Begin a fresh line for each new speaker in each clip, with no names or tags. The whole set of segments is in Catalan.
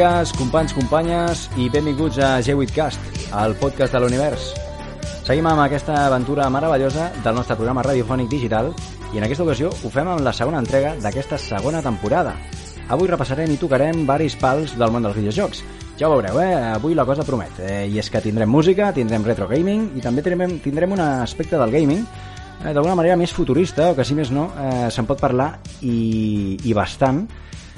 amigues, companys, companyes i benvinguts a G8cast, el podcast de l'univers. Seguim amb aquesta aventura meravellosa del nostre programa radiofònic digital i en aquesta ocasió ho fem amb la segona entrega d'aquesta segona temporada. Avui repassarem i tocarem varis pals del món dels videojocs. Ja ho veureu, eh? Avui la cosa promet. Eh? I és que tindrem música, tindrem retro gaming i també tindrem, tindrem un aspecte del gaming eh, d'alguna manera més futurista, o que si més no, eh, se'n pot parlar i, i bastant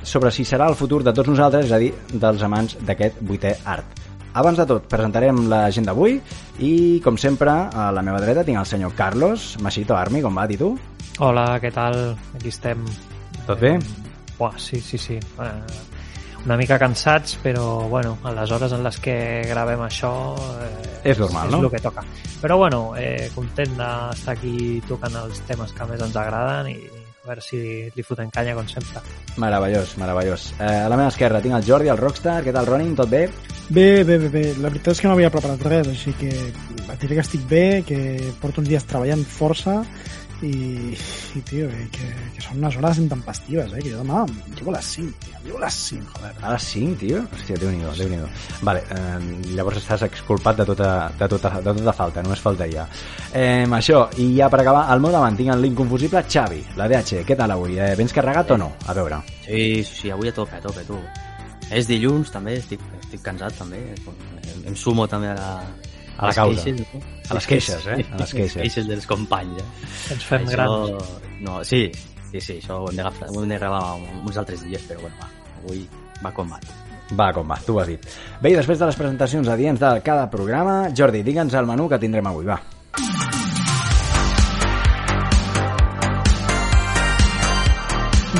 sobre si serà el futur de tots nosaltres, és a dir, dels amants d'aquest vuitè art. Abans de tot, presentarem la gent d'avui i, com sempre, a la meva dreta tinc el senyor Carlos Masito Armi, com va, dir tu?
Hola, què tal? Aquí estem.
Tot bé?
Buah, sí, sí, sí. Eh, una mica cansats, però bueno, a les hores en les que gravem això
eh, és normal,
és
no?
És el que toca. Però bueno, eh, content d'estar aquí tocant els temes que més ens agraden i a veure si li fotem canya com sempre.
Meravellós, meravellós. Eh, a la meva esquerra tinc el Jordi, el Rockstar. Què tal, Ronin? Tot bé?
Bé, bé, bé, bé. La veritat és que no havia preparat res, així que et diré que estic bé, que porto uns dies treballant força i, i tio, eh, que, que són unes hores intempestives, eh? Que jo demà em llevo a les 5, tio. Em llevo a les 5, joder.
A les 5, tio? Hòstia, déu nhi déu Vale, eh, llavors estàs exculpat de tota, de tota, de tota falta, només faltaria. Eh, això, i ja per acabar, al meu davant tinc l'inconfusible Xavi, la DH. Què tal avui? Eh, vens carregat o no? A veure.
Sí, sí, sí, avui a tope, a tope, tu. És dilluns, també, estic, estic cansat, també. Em, em sumo també a la,
a la causa.
Queixes, no?
A les queixes, eh? A les queixes.
queixes dels companys, eh?
Ens fem
això,
grans.
No, sí, sí, sí, això ho hem de, agafar, ho hem de gravar uns altres dies, però bueno, va, avui va com va.
Va, com va, tu ho has dit. Bé, i després de les presentacions adients de cada programa, Jordi, digue'ns el menú que tindrem avui, va.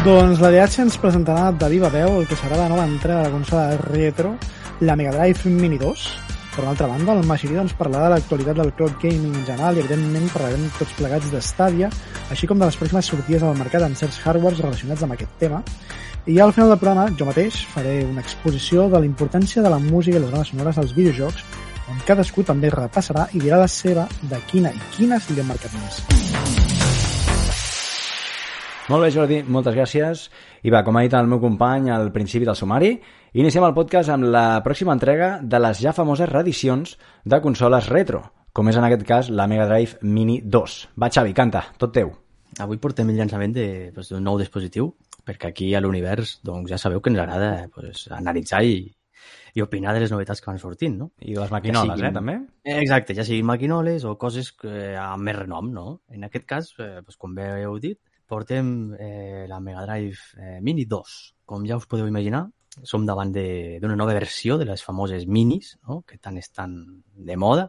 Doncs la DH ens presentarà de viva veu el que serà la nova entrada de la consola retro, la Mega Drive Mini 2. Per altra banda, el Magiri ens parlarà de l'actualitat del cloud gaming en general i evidentment parlarem tots plegats de Stadia, així com de les pròximes sortides al mercat en certs hardwares relacionats amb aquest tema. I al final del programa, jo mateix faré una exposició de la importància de la música i les bandes sonores als videojocs, on cadascú també repassarà i dirà la seva de quina i quines li han marcat més.
Molt bé, Jordi, moltes gràcies. I va, com ha dit el meu company al principi del sumari, iniciem el podcast amb la pròxima entrega de les ja famoses reedicions de consoles retro, com és en aquest cas la Mega Drive Mini 2. Va, Xavi, canta, tot teu.
Avui portem el llançament d'un pues, d'un nou dispositiu, perquè aquí a l'univers doncs, ja sabeu que ens agrada pues, analitzar i, i opinar de les novetats que van sortint, no?
I les maquinoles,
siguin-
eh, també?
Exacte, ja siguin maquinoles o coses que, amb més renom, no? En aquest cas, eh, doncs, com bé heu dit, portem eh, la Mega Drive eh, Mini 2. Com ja us podeu imaginar, som davant d'una nova versió de les famoses minis, no? que tant estan de moda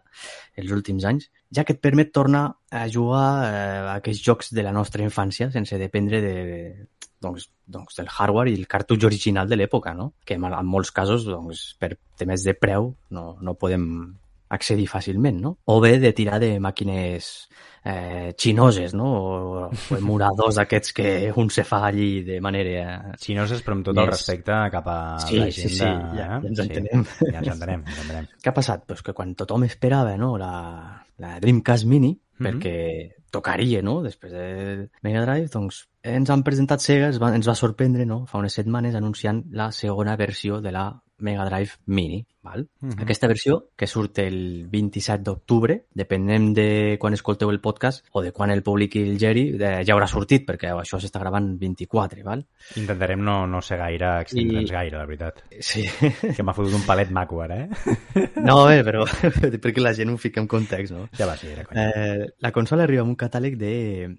els últims anys, ja que et permet tornar a jugar eh, a aquests jocs de la nostra infància sense dependre de, doncs, doncs del hardware i el cartutx original de l'època, no? que en molts casos doncs, per temes de preu no, no podem accedir fàcilment, no? O bé de tirar de màquines eh, xinoses, no? O, o emuladors aquests que un se fa allí de manera...
No és però amb tot el respecte cap a
Sí,
la
sí,
gent
sí,
de...
ja- ja ens
Sí,
entenem.
Ja ens entenem, ens entenem.
Què ha passat? Pues que quan tothom esperava no? la, la Dreamcast Mini,
Mhm.
perquè tocaria, no? Després de Mega Drive, doncs ens han presentat Sega, ens va, ens va sorprendre, no? Fa unes setmanes anunciant la segona versió de la Mega Drive Mini, val?
Mhm.
Aquesta versió, que surt el 27 d'octubre, depenent de quan escolteu el podcast o de quan el publiqui el Geri, eh, ja haurà sortit, perquè això s'està gravant 24, val?
Intentarem no, no ser gaire, extendre'ns
I-
gaire, la veritat.
Sí.
Que m'ha fotut un palet maco ara, eh?
No, eh, però perquè la gent ho fica en context, no?
Ja va, sí, era conya.
Eh, la consola arriba amb un catàleg de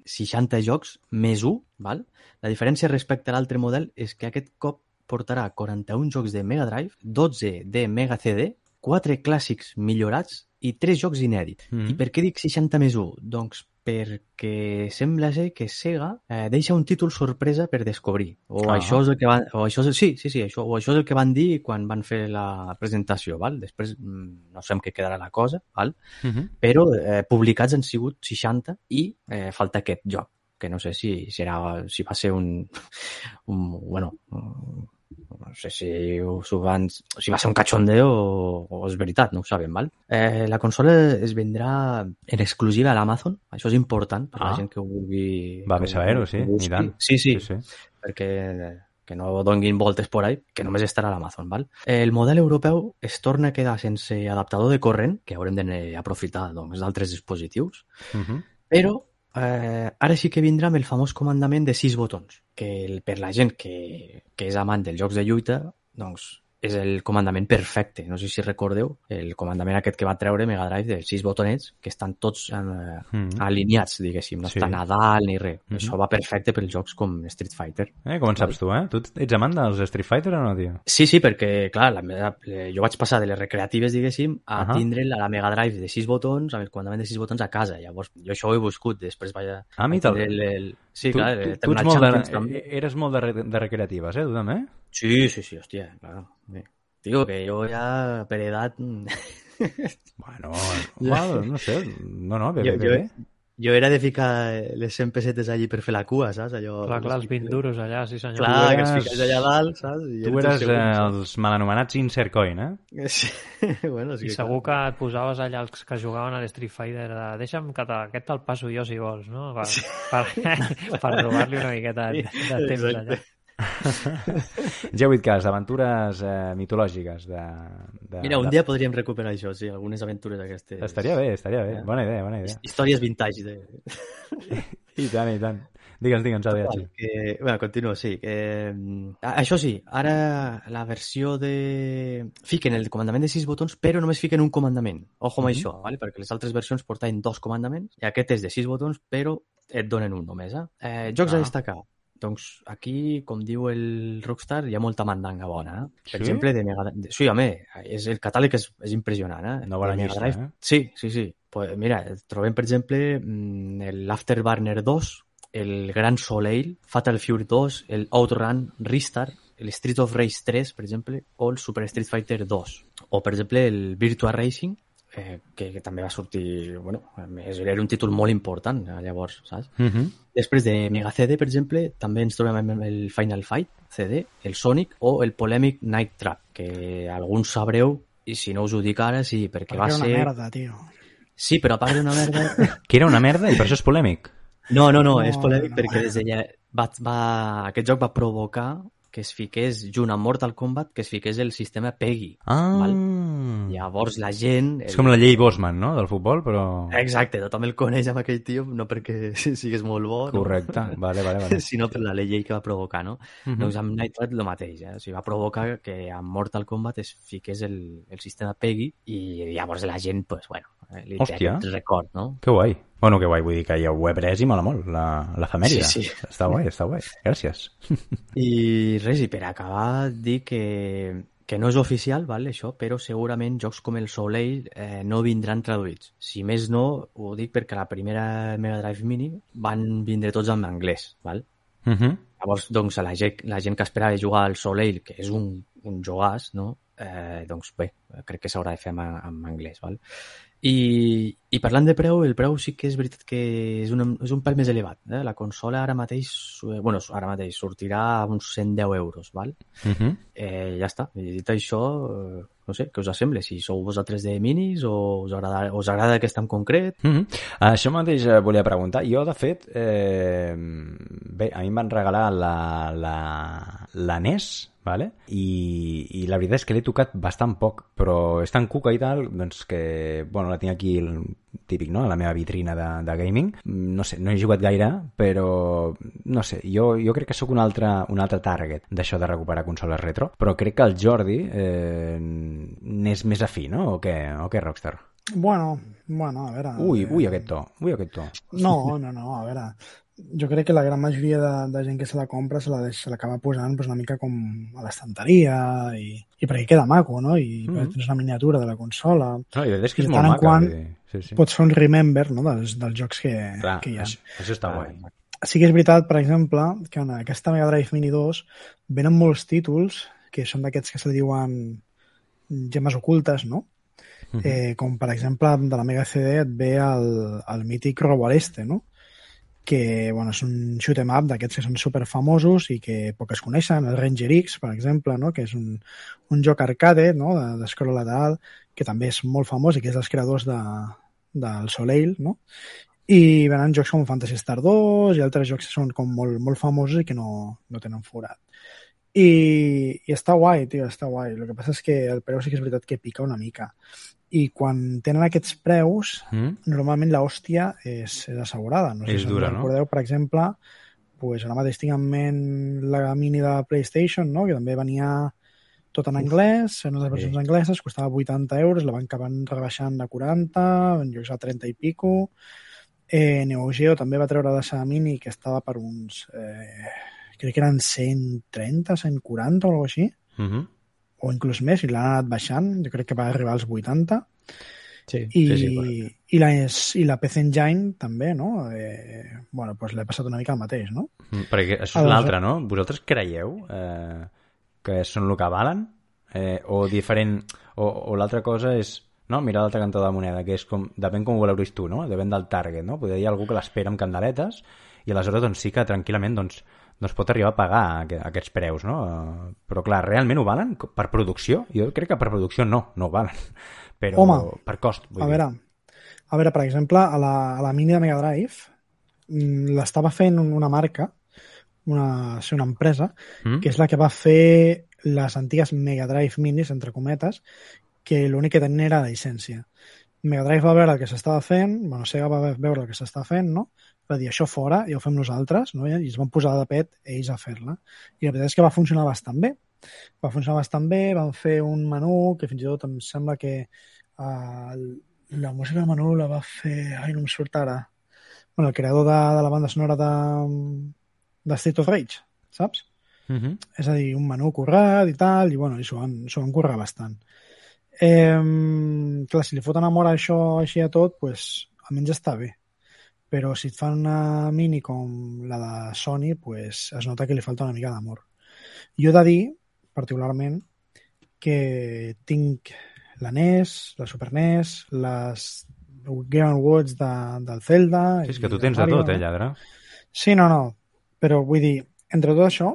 60 jocs més 1, val? La diferència respecte a l'altre model és que aquest cop portarà 41 jocs de Mega Drive, 12 de Mega CD, 4 clàssics millorats i 3 jocs inèdits.
Mhm.
I per què dic 60 més 1? Doncs perquè sembla ser que Sega eh, deixa un títol sorpresa per descobrir. O
Ah.
això és el que van... O això és, sí, sí, sí, això, o això és el que van dir quan van fer la presentació, val? Després mm, no sé en què quedarà la cosa, val?
Mhm.
però eh, publicats han sigut 60 i eh, falta aquest joc que no sé si serà si va ser un, un bueno no sé si, s'ho van, si va ser un cachondeo o, o és veritat, no ho sabem, val? Eh, la consola es vendrà en exclusiva a l'Amazon, això és important per
Ah.
la gent que ho vulgui...
Va bé
ho-
saber-ho, sí,
ho
i tant.
Sí, sí,
sí, sí.
perquè que no donguin voltes por ahí, que només estarà a l'Amazon, val? El model europeu es torna a quedar sense adaptador de corrent, que haurem d'aprofitar doncs, d'altres dispositius,
Uh -huh.
però eh, ara sí que vindrà amb el famós comandament de sis botons, que el, per la gent que, que és amant dels jocs de lluita, doncs és el comandament perfecte. No sé si recordeu el comandament aquest que va treure Mega Drive de sis botonets que estan tots eh,
Mm.
alineats, diguéssim, no
Sí.
està a dalt ni res.
Mhm.
Això va perfecte per jocs com Street Fighter.
Eh, com en saps tu, eh? Tu ets amant dels Street Fighter o no, tio?
Sí, sí, perquè, clar, la, meva- eh, jo vaig passar de les recreatives, diguéssim, a
Ahà.
tindre la, la Mega Drive de sis botons, amb el comandament de sis botons a casa. Llavors, jo això ho he buscut, després vaig a...
Ah,
a tindre el, el... Sí,
tu,
clar,
tu,
eh,
tu ets molt
Champions
de,
també.
eres molt de, de recreatives, eh, tu també?
Sí, sí, sí, hòstia, claro. Bé. Digo que jo ja, per edat... mm,
Bueno, well, no sé, no, no, bé, bé, bé,
jo. Jo era de ficar les 100 pessetes allí per fer la cua, saps? Allò,
Clar, clar, els 20 duros allà, sí senyor.
Clar,
Tu
que els
eres-
fiques allà dalt, saps? I
Tu
el
eres
segon,
eh, els mal anomenats insert coin, eh?
Sí, bueno, sí
I
que
segur que et posaves allà els que jugaven a l'Street Fighter de deixa'm que te, aquest te'l passo jo si vols, no? Per, per, per robar-li una miqueta de, de temps
Exacte.
allà.
G8Cast, aventures eh, mitològiques de, de...
Mira, un
de...
dia podríem recuperar això, sí, algunes aventures aquestes.
Estaria bé, estaria bé.
Eh?
Bona idea, bona idea.
Històries vintage. De...
I tant, i tant. Digue'ns, digue'ns, Adrià.
Total, que, bueno, continuo, sí. Que, mm, això sí, ara la versió de... Fiquen el comandament de sis botons, però només fiquen un comandament. Ojo amb
Mhm.
això, ¿vale? perquè les altres versions portaven dos comandaments, i aquest és de sis botons, però et donen un només. Eh? Eh, jocs
Ah.
a destacar. Doncs aquí, com diu el Rockstar, hi ha molta mandanga bona. Eh? Per
Sí?
exemple, de Mega de, Sí, home, és, el catàleg és, és impressionant. Eh?
No bona llista,
Drive.
eh?
Sí, sí, sí. Pues mira, trobem, per exemple, mm, el Afterburner 2, el Gran Soleil, Fatal Fury 2, el Outrun Restart, el Street of Rage 3, per exemple, o el Super Street Fighter 2. O, per exemple, el Virtua Racing, eh, que, que també va sortir... Bueno, és- era un títol molt important, eh, llavors, saps?
Uh -huh.
Després de Mega CD, per exemple, també ens trobem amb el Final Fight CD, el Sonic o el polèmic Night Trap, que alguns sabreu, i si no us ho dic ara, sí, perquè,
Perquè
va
era una
ser...
merda, tio.
Sí, però a part d'una merda...
Que era una merda i per això és polèmic.
No, no, no,
No,
és polèmic
no.
perquè des d'allà va, va, aquest joc va provocar que es fiqués, junt amb Mortal Kombat, que es fiqués el sistema PEGI.
Ah,
Val. Llavors la gent...
és com la llei Bosman, no?, del futbol, però...
Exacte, tothom el coneix amb aquell tio, no perquè sigués molt bo, no?
Correcte, vale, vale, vale.
sinó per la llei que va provocar, no?
Mhm.
Doncs amb Night el mateix, eh? O sigui, va provocar que amb Mortal Kombat es fiqués el, el sistema PEGI i llavors la gent, pues, bueno, eh, li
Hòstia.
té record, no?
Que guai. Bueno, que guai, vull dir que ja ho he pres i mola molt, la- l'efemèride.
Sí, sí.
Està guai, està guai. Gràcies.
I res, i per acabar, dir que, que no és oficial, val, això, però segurament jocs com el Soleil eh, no vindran traduïts. Si més no, ho dic perquè la primera Mega Drive Mini van vindre tots en anglès, val?
Uh -huh.
Llavors, doncs, la gent, la gent que esperava jugar al Soleil, que és un, un jogàs, no? Eh, doncs bé, crec que s'haurà de fer en, en anglès, val? I, I parlant de preu, el preu sí que és veritat que és, una, és un pèl més elevat. Eh? La consola ara mateix, eh, bueno, ara mateix sortirà a uns 110 euros, val?
Uh -huh.
Eh, ja està. I dit això, eh, no sé, què us sembla? Si sou vosaltres de minis o us agrada, us agrada aquesta en concret?
Mm -hmm. Això mateix eh, volia preguntar. Jo, de fet, eh, bé, a mi em van regalar la, la, la NES, vale? I, i la veritat és que l'he tocat bastant poc, però és tan cuca i tal, doncs que, bueno, la tinc aquí el típic, no?, a la meva vitrina de, de gaming. No sé, no he jugat gaire, però, no sé, jo, jo crec que sóc un altre, un altre target d'això de recuperar consoles retro, però crec que el Jordi eh, n'és més afí, no?, o què, o què Rockstar?
Bueno, bueno, a veure...
Ui, ui, aquest to, ui, aquest to.
No, no, no, a veure... Jo crec que la gran majoria de, de gent que se la compra se la l'acaba posant pues, una mica com a l'estanteria i, i perquè queda maco, no? I mm. -hmm. tens una miniatura de la consola.
No, i la és que és
de
molt maca. dir, Sí, sí.
Pots fer un remember no? dels, dels jocs que,
Clar,
que hi ha.
això, això està
Ah,
guai.
Sí que és veritat, per exemple, que en aquesta Mega Drive Mini 2 venen molts títols que són d'aquests que se li diuen gemes ocultes, no?
Mhm.
Eh, com per exemple de la Mega CD et ve el, el mític Robo a l'Este, no? Que bueno, és un shoot 'em up d'aquests que són super famosos i que poc es coneixen, el Ranger X, per exemple, no? que és un, un joc arcade no? de- d'escroll lateral, que també és molt famós i que és dels creadors de, del Soleil, no? i venen jocs com Fantasy Star 2 i altres jocs que són com molt, molt famosos i que no, no tenen forat. I, I està guai, tio, està guai. El que passa és que el preu sí que és veritat que pica una mica. I quan tenen aquests preus,
Mm?
normalment l'hòstia és, és assegurada. No sé
És
si
dura, no?
recordeu, per exemple, pues ara mateix tinc en ment la mini de PlayStation, no? que també venia tot en anglès, en unes versions
Sí.
angleses, costava 80 euros, la van acabar rebaixant a 40, en llocs a 30 i pico. Eh, Neo Geo també va treure la seva mini, que estava per uns... Eh, crec que eren 130, 140 o alguna així,
Mm -hmm.
O inclús més, i l'han anat baixant, jo crec que va arribar als 80.
Sí.
I,
Sí, sí,
i, la, i la PC Engine també, no? Eh, bueno, doncs l'he passat una mica el mateix, no?
Mm, Perquè això és
Aleshores-
l'altre, no? Vosaltres creieu eh, que són el que valen? Eh, o diferent... O, o l'altra cosa és... No? Mirar l'altre cantó de la moneda, que és com... Depèn com ho valoris tu, no? Depèn del target, no? Podria hi ha algú que l'espera amb candeletes i aleshores doncs, sí que tranquil·lament doncs, doncs pot arribar a pagar aqu- aquests preus, no? Però clar, realment ho valen per producció? Jo crec que per producció no, no ho valen. Però
Home,
per cost, vull
A
dir.
veure, a veure, per exemple, a la, a la mini de Mega Drive mm, l'estava fent una marca, una, una empresa,
Mm?
que és la que va fer les antigues Mega Drive minis, entre cometes, que l'únic que tenien era la llicència. Mega Drive va veure el que s'estava fent, bueno, Sega va veure el que s'estava fent, no? va dir això fora, ja ho fem nosaltres, no? i es van posar de pet ells a fer-la. I la veritat és que va funcionar bastant bé. Va funcionar bastant bé, van fer un menú que fins i tot em sembla que uh, la música del menú la va fer... Ai, no em surt ara. Bueno, el creador de, de la banda sonora de, de State of Rage, saps?
Mm -hmm.
És a dir, un menú currat i tal, i bueno, i s'ho van, van currar bastant. Eh, clar, si li foten amor a això així a tot, pues, almenys està bé. Però si et fan una mini com la de Sony, pues, es nota que li falta una mica d'amor. Jo he de dir, particularment, que tinc la NES, la Super NES, les Game Watch de, del Zelda...
Sí, és que tu tens de tot, eh, lladre?
Sí, no, no. Però vull dir, entre tot això,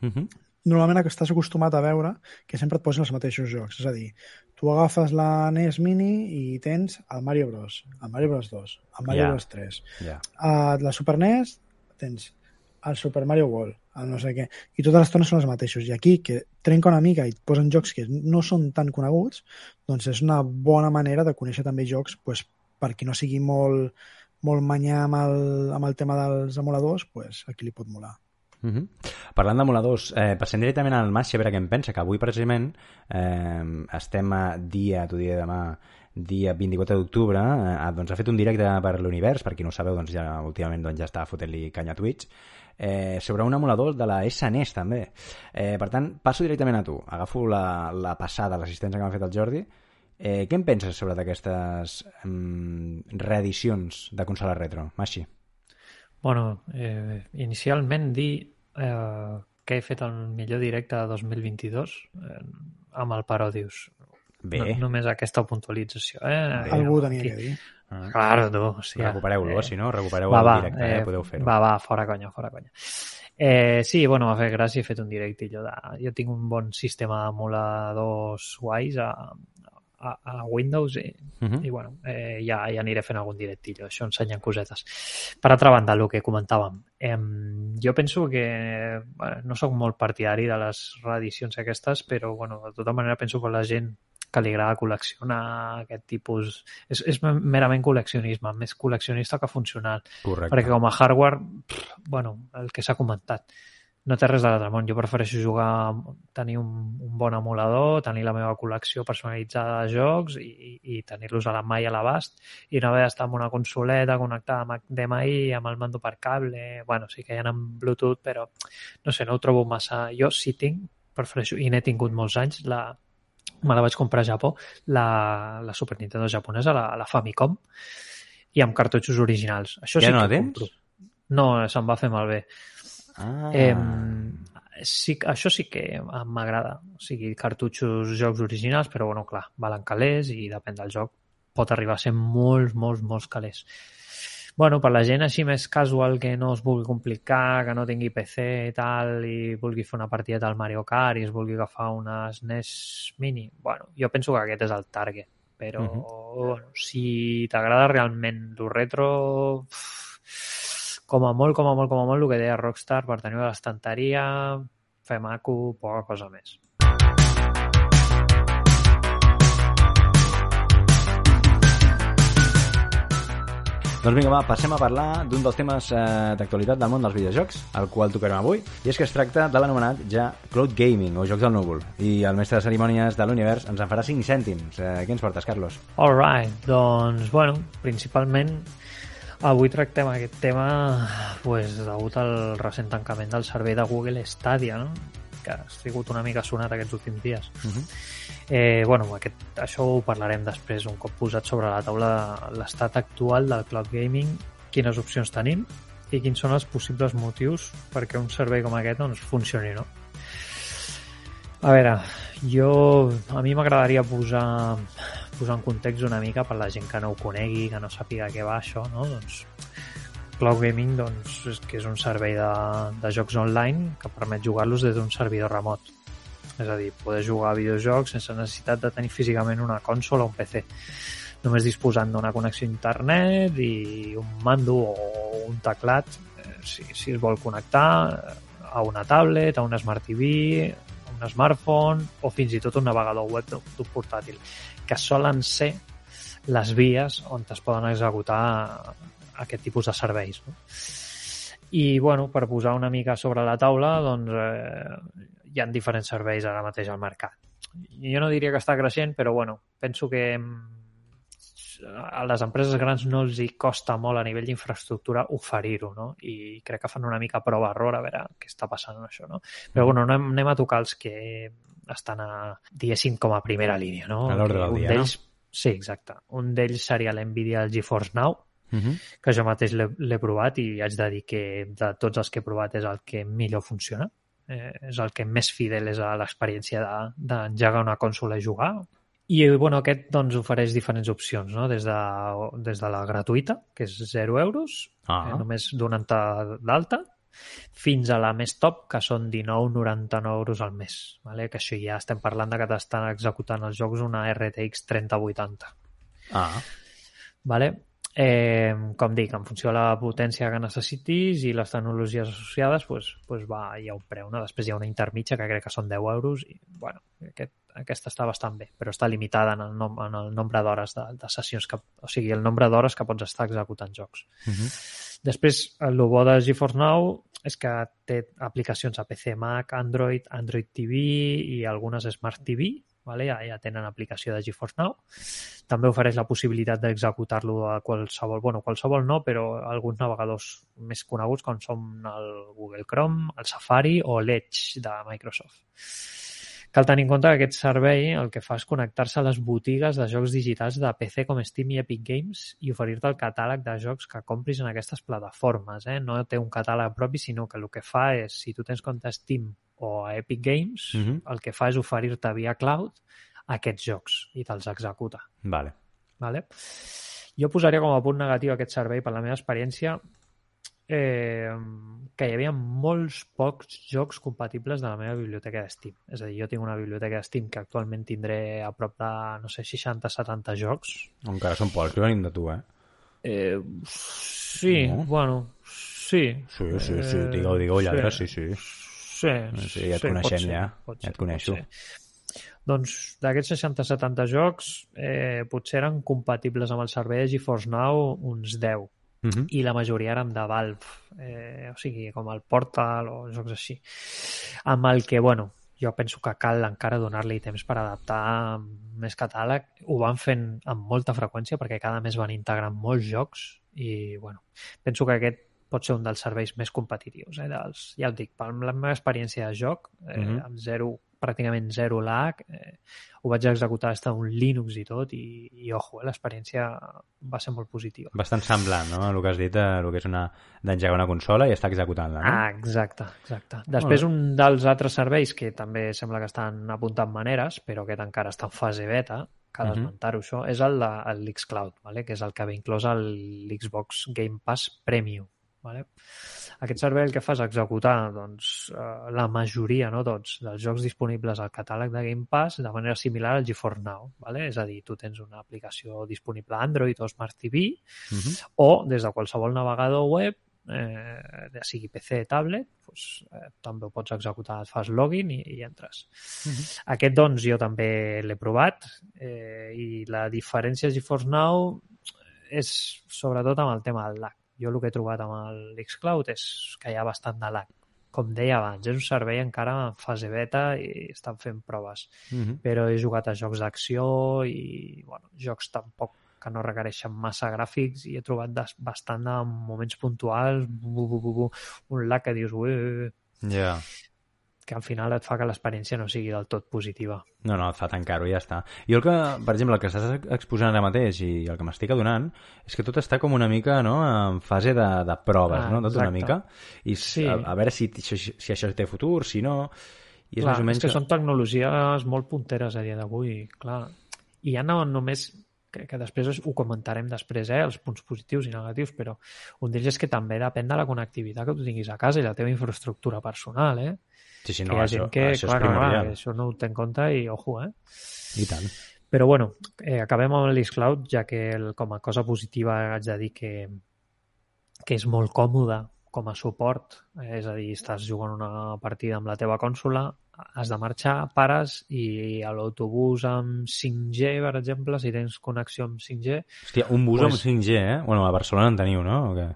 Mm -hmm.
Normalment estàs acostumat a veure que sempre et posen els mateixos jocs. És a dir, tu agafes la NES Mini i tens el Mario Bros, el Mario Bros 2, el Mario
Ja.
Bros 3.
Ja.
A la Super NES tens el Super Mario World, el no sé què, i totes les tones són els mateixos. I aquí, que trenca una mica i et posen jocs que no són tan coneguts, doncs és una bona manera de conèixer també jocs pues, per qui no sigui molt, molt manyà amb el, amb el tema dels emuladors, pues, aquí li pot molar.
Mm -hmm. Parlant d'emuladors, eh, passem directament al Massi a veure què em pensa, que avui precisament eh, estem a dia, t'ho diré demà, dia 24 d'octubre, eh, doncs ha fet un directe per l'univers, per qui no ho sabeu, doncs ja últimament doncs, ja està fotent-li canya a Twitch, eh, sobre un emulador de la SNES també. Eh, per tant, passo directament a tu. Agafo la, la passada, l'assistència que m'ha fet el Jordi. Eh, què en penses sobre d'aquestes mm, reedicions de consoles retro? Massi?
Bueno, eh, inicialment dir eh, que he fet el millor directe de 2022 eh, amb el Parodius.
Bé.
No, només aquesta puntualització. Eh?
Bé.
Algú ho tenia que dir.
Ah.
Claro, tu. O sigui,
Recupereu-lo, si no, recupereu
va,
el
va,
directe, eh,
eh,
podeu fer-ho.
Va, va, fora conya, fora conya. Eh, sí, bueno, m'ha fet gràcia, he fet un directillo de... Jo tinc un bon sistema d'emuladors guais a, a, a Windows i,
Uh -huh.
i bueno, eh, ja, ja aniré fent algun directillo, això ensenyant cosetes. Per altra banda, el que comentàvem, eh, jo penso que bueno, no sóc molt partidari de les reedicions aquestes, però bueno, de tota manera penso que la gent que li agrada col·leccionar aquest tipus... És, és merament col·leccionisme, més col·leccionista que funcional.
Correcte.
Perquè com a hardware, pff, bueno, el que s'ha comentat, no té res de l'altre món. Jo prefereixo jugar, tenir un, un bon emulador, tenir la meva col·lecció personalitzada de jocs i, i, i tenir-los a la mà i a l'abast i no haver d'estar amb una consoleta connectada amb HDMI, amb el mando per cable... Bueno, sí que hi ha amb Bluetooth, però no sé, no ho trobo massa... Jo sí tinc, prefereixo, i n'he tingut molts anys, la, me la vaig comprar a Japó, la, la Super Nintendo japonesa, la, la Famicom, i amb cartutxos originals. Això
Ja
sí
no
que
la tens?
compro. No, se'm va fer malbé.
Ah.
Eh, sí, això sí que m'agrada. O sigui, cartutxos, jocs originals, però bueno, clar, valen calés i depèn del joc. Pot arribar a ser molts, molts, molts calés. Bueno, per la gent així més casual que no es vulgui complicar, que no tingui PC i tal, i vulgui fer una partida del Mario Kart i es vulgui agafar una SNES Mini, bueno, jo penso que aquest és el target. Però,
Mhm.
bueno, si t'agrada realment lo retro, com a molt, com a molt, com a molt, el que deia Rockstar, per tenir a l'estanteria, fer maco, poca cosa més.
Doncs vinga, va, passem a parlar d'un dels temes eh, d'actualitat del món dels videojocs, el qual tocarem avui, i és que es tracta de l'anomenat ja Cloud Gaming, o Jocs del Núvol. I el mestre de cerimònies de l'univers ens en farà 5 cèntims. Eh, què ens portes, Carlos?
All right, doncs, bueno, principalment avui tractem aquest tema pues, degut al recent tancament del servei de Google Stadia, no? que ha sigut una mica sonat aquests últims dies.
Uh -huh.
Eh, bueno, aquest, això ho parlarem després, un cop posat sobre la taula l'estat actual del cloud gaming, quines opcions tenim i quins són els possibles motius perquè un servei com aquest doncs, funcioni, no? A veure, jo, a mi m'agradaria posar, posar en context una mica per la gent que no ho conegui, que no sàpiga què va això, no? Doncs Cloud Gaming doncs, és que és un servei de, de jocs online que permet jugar-los des d'un servidor remot. És a dir, poder jugar a videojocs sense necessitat de tenir físicament una consola o un PC. Només disposant d'una connexió a internet i un mando o un teclat, eh, si, si es vol connectar a una tablet, a una Smart TV, un smartphone o fins i tot un navegador web d'un portàtil, que solen ser les vies on es poden executar aquest tipus de serveis. No? I, bueno, per posar una mica sobre la taula, doncs, eh, hi ha diferents serveis ara mateix al mercat. Jo no diria que està creixent, però, bueno, penso que a les empreses grans no els hi costa molt a nivell d'infraestructura oferir-ho, no? I crec que fan una mica prova-error a veure què està passant això, no? Però, bueno, anem, anem a tocar els que estan a, diguéssim, com a primera línia, no?
A l'ordre del dia, no?
Sí, exacte. Un d'ells seria l'NVIDIA GeForce Now,
Uh -huh.
que jo mateix l'he provat i haig de dir que de tots els que he provat és el que millor funciona. Eh, és el que més fidel és a l'experiència d'engegar de, una consola i jugar. I bueno, aquest doncs, ofereix diferents opcions, no? des, de, des de la gratuïta, que és 0 euros,
Ah.
eh, només donant-te d'alta, fins a la més top, que són 19,99 euros al mes. Vale? Que això ja estem parlant de que t'estan executant els jocs una RTX 3080.
Ah.
Vale? Eh, com dic, en funció de la potència que necessitis i les tecnologies associades, pues, pues va, hi ha un preu. No? Després hi ha una intermitja que crec que són 10 euros i, bueno, aquest, aquesta està bastant bé, però està limitada en el, nom, en el nombre d'hores de, de sessions, que, o sigui, el nombre d'hores que pots estar executant jocs.
Uh -huh.
Després, el bo de GeForce Now és que té aplicacions a PC, Mac, Android, Android TV i algunes Smart TV, vale? ja, ja tenen aplicació de GeForce Now. També ofereix la possibilitat d'executar-lo a qualsevol, bueno, qualsevol no, però alguns navegadors més coneguts com són el Google Chrome, el Safari o l'Edge de Microsoft. Cal tenir en compte que aquest servei el que fa és connectar-se a les botigues de jocs digitals de PC com Steam i Epic Games i oferir-te el catàleg de jocs que compris en aquestes plataformes. Eh? No té un catàleg propi, sinó que el que fa és, si tu tens compte a Steam o a Epic Games,
Uh -huh.
el que fa és oferir-te via cloud aquests jocs i te'ls executa.
Vale.
Vale? Jo posaria com a punt negatiu aquest servei per la meva experiència eh, que hi havia molts pocs jocs compatibles de la meva biblioteca de Steam. És a dir, jo tinc una biblioteca de Steam que actualment tindré a prop de, no sé, 60-70 jocs.
Encara són pocs, que venim de tu, eh?
Eh, sí,
No?
bueno, sí.
Sí, sí, sí, digueu, digueu, lladre, sí, sí.
Sí,
Sí, ja et
pot
coneixem,
ser,
ja.
pot
Ja et
ser,
coneixo.
ser. Doncs d'aquests 60-70 jocs, eh, potser eren compatibles amb el servei de GeForce Now uns 10
-huh.
i la majoria eren de Valve, eh, o sigui, com el Portal o jocs així. Amb el que, bueno, jo penso que cal encara donar-li temps per adaptar més catàleg. Ho van fent amb molta freqüència perquè cada mes van integrant molts jocs i, bueno, penso que aquest pot ser un dels serveis més competitius. Eh, dels, ja ho dic, per la meva experiència de joc, eh,
Mhm.
amb zero, pràcticament zero lag, eh, ho vaig executar des d'un Linux i tot i, i ojo, eh, l'experiència va ser molt positiva.
Bastant semblant, no? El que has dit, eh, el que és una d'engegar una consola i estar executant-la, no?
Ah, exacte, exacte. Després, un dels altres serveis que també sembla que estan apuntant maneres, però que encara està en fase beta, cal
Mhm.
esmentar-ho això, és el de el l'xCloud, vale? que és el que ve inclòs al l'Xbox Game Pass Premium. Vale? Aquest servei el que fa és executar doncs, eh, la majoria, no tots, dels jocs disponibles al catàleg de Game Pass de manera similar al GeForce Now. Vale? És a dir, tu tens una aplicació disponible a Android o Smart TV
Uh -huh.
o des de qualsevol navegador web, eh, ja sigui PC, tablet, doncs, eh, també ho pots executar, et fas login i, i entres. Uh -huh. Aquest, doncs, jo també l'he provat eh, i la diferència GeForce Now és sobretot amb el tema del lag. Jo el que he trobat amb l'Xcloud és que hi ha bastant de lag. Com deia abans, és un servei encara en fase beta i estan fent proves. Uh -huh. Però he jugat a jocs d'acció i bueno, jocs tampoc que no requereixen massa gràfics i he trobat bastant en moments puntuals bu, bu, bu, bu, un lag que dius ui, ui, ui.
Yeah.
Que al final et fa que l'experiència no sigui del tot positiva.
No, no, et fa tancar-ho i ja està. Jo el que, per exemple, el que estàs exposant ara mateix i el que m'estic adonant és que tot està com una mica no, en fase de, de proves,
Ah,
no? Tot una
exacte.
mica. I
Sí.
a, a veure si, si, si això té futur, si no... I és
clar,
més o menys
és que, són tecnologies molt punteres a dia d'avui, clar. I ja no només que, que després ho comentarem després, eh, els punts positius i negatius, però un d'ells és que també depèn de la connectivitat que tu tinguis a casa i la teva infraestructura personal, eh?
Sí, sí,
que
no,
ha
això,
que,
això
clar,
és primordial.
clar, això no ho té en compte i ojo, eh?
I tant.
Però bueno, eh, acabem amb l'Xcloud, ja que el, com a cosa positiva haig de dir que, que és molt còmode com a suport, eh, és a dir, estàs jugant una partida amb la teva consola, has de marxar, pares i a l'autobús amb 5G, per exemple, si tens connexió amb 5G,
Hòstia, un bus
Pues-
amb 5G, eh? Bueno, a Barcelona en teniu, no? O què?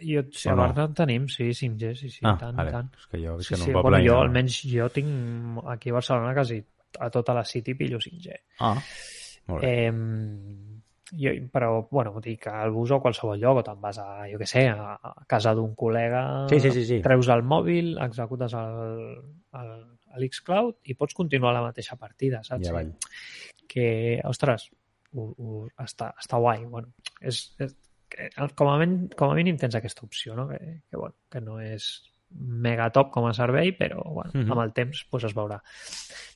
Jo,
O
a
no?
Barna tenim, sí, 5G, sí, sí,
ah,
tant,
vale.
tant.
És que jo, és
Sí,
que no
sí,
poble
bueno, jo
nada.
almenys jo tinc aquí a Barcelona quasi a tota la City pillo 5G.
Ah, molt bé.
Eh, jo, però, bueno, que al bus o a qualsevol lloc, o te'n vas a, jo què sé, a, a casa d'un col·lega,
Sí, sí, sí, sí.
treus el mòbil, executes el, el, l'Xcloud i pots continuar la mateixa partida, saps?
Ja.
Que, ostres, ho, ho, està, està guai. Bueno, és, és, com, a mínim, com a mínim tens aquesta opció, no? Que, que, bueno, que no és mega top com a servei, però bueno,
Mhm.
amb el temps pues, es veurà.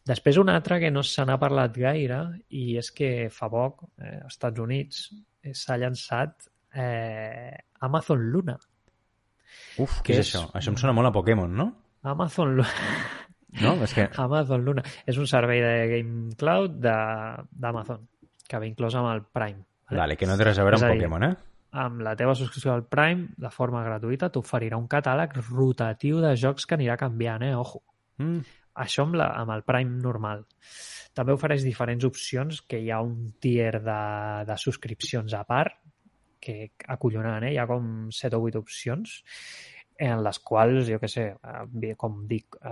Després una altra que no se n'ha parlat gaire i és que fa poc, eh, als Estats Units, eh, s'ha llançat eh, Amazon Luna.
Uf, què és,
és-
això? Això em sona molt a Pokémon, no?
Amazon Luna.
No? És que...
Amazon Luna. És un servei de Game Cloud de- d'Amazon, que ve inclòs amb el Prime.
Vale, que no té res a veure
És
amb
a dir,
Pokémon, eh?
Amb la teva subscripció al Prime, de forma gratuïta, t'oferirà un catàleg rotatiu de jocs que anirà canviant, eh? Ojo.
Mm.
Això amb, la, amb el Prime normal. També ofereix diferents opcions, que hi ha un tier de, de subscripcions a part, que acollonant, eh? Hi ha com 7 o 8 opcions en les quals, jo què sé, eh, com dic, eh,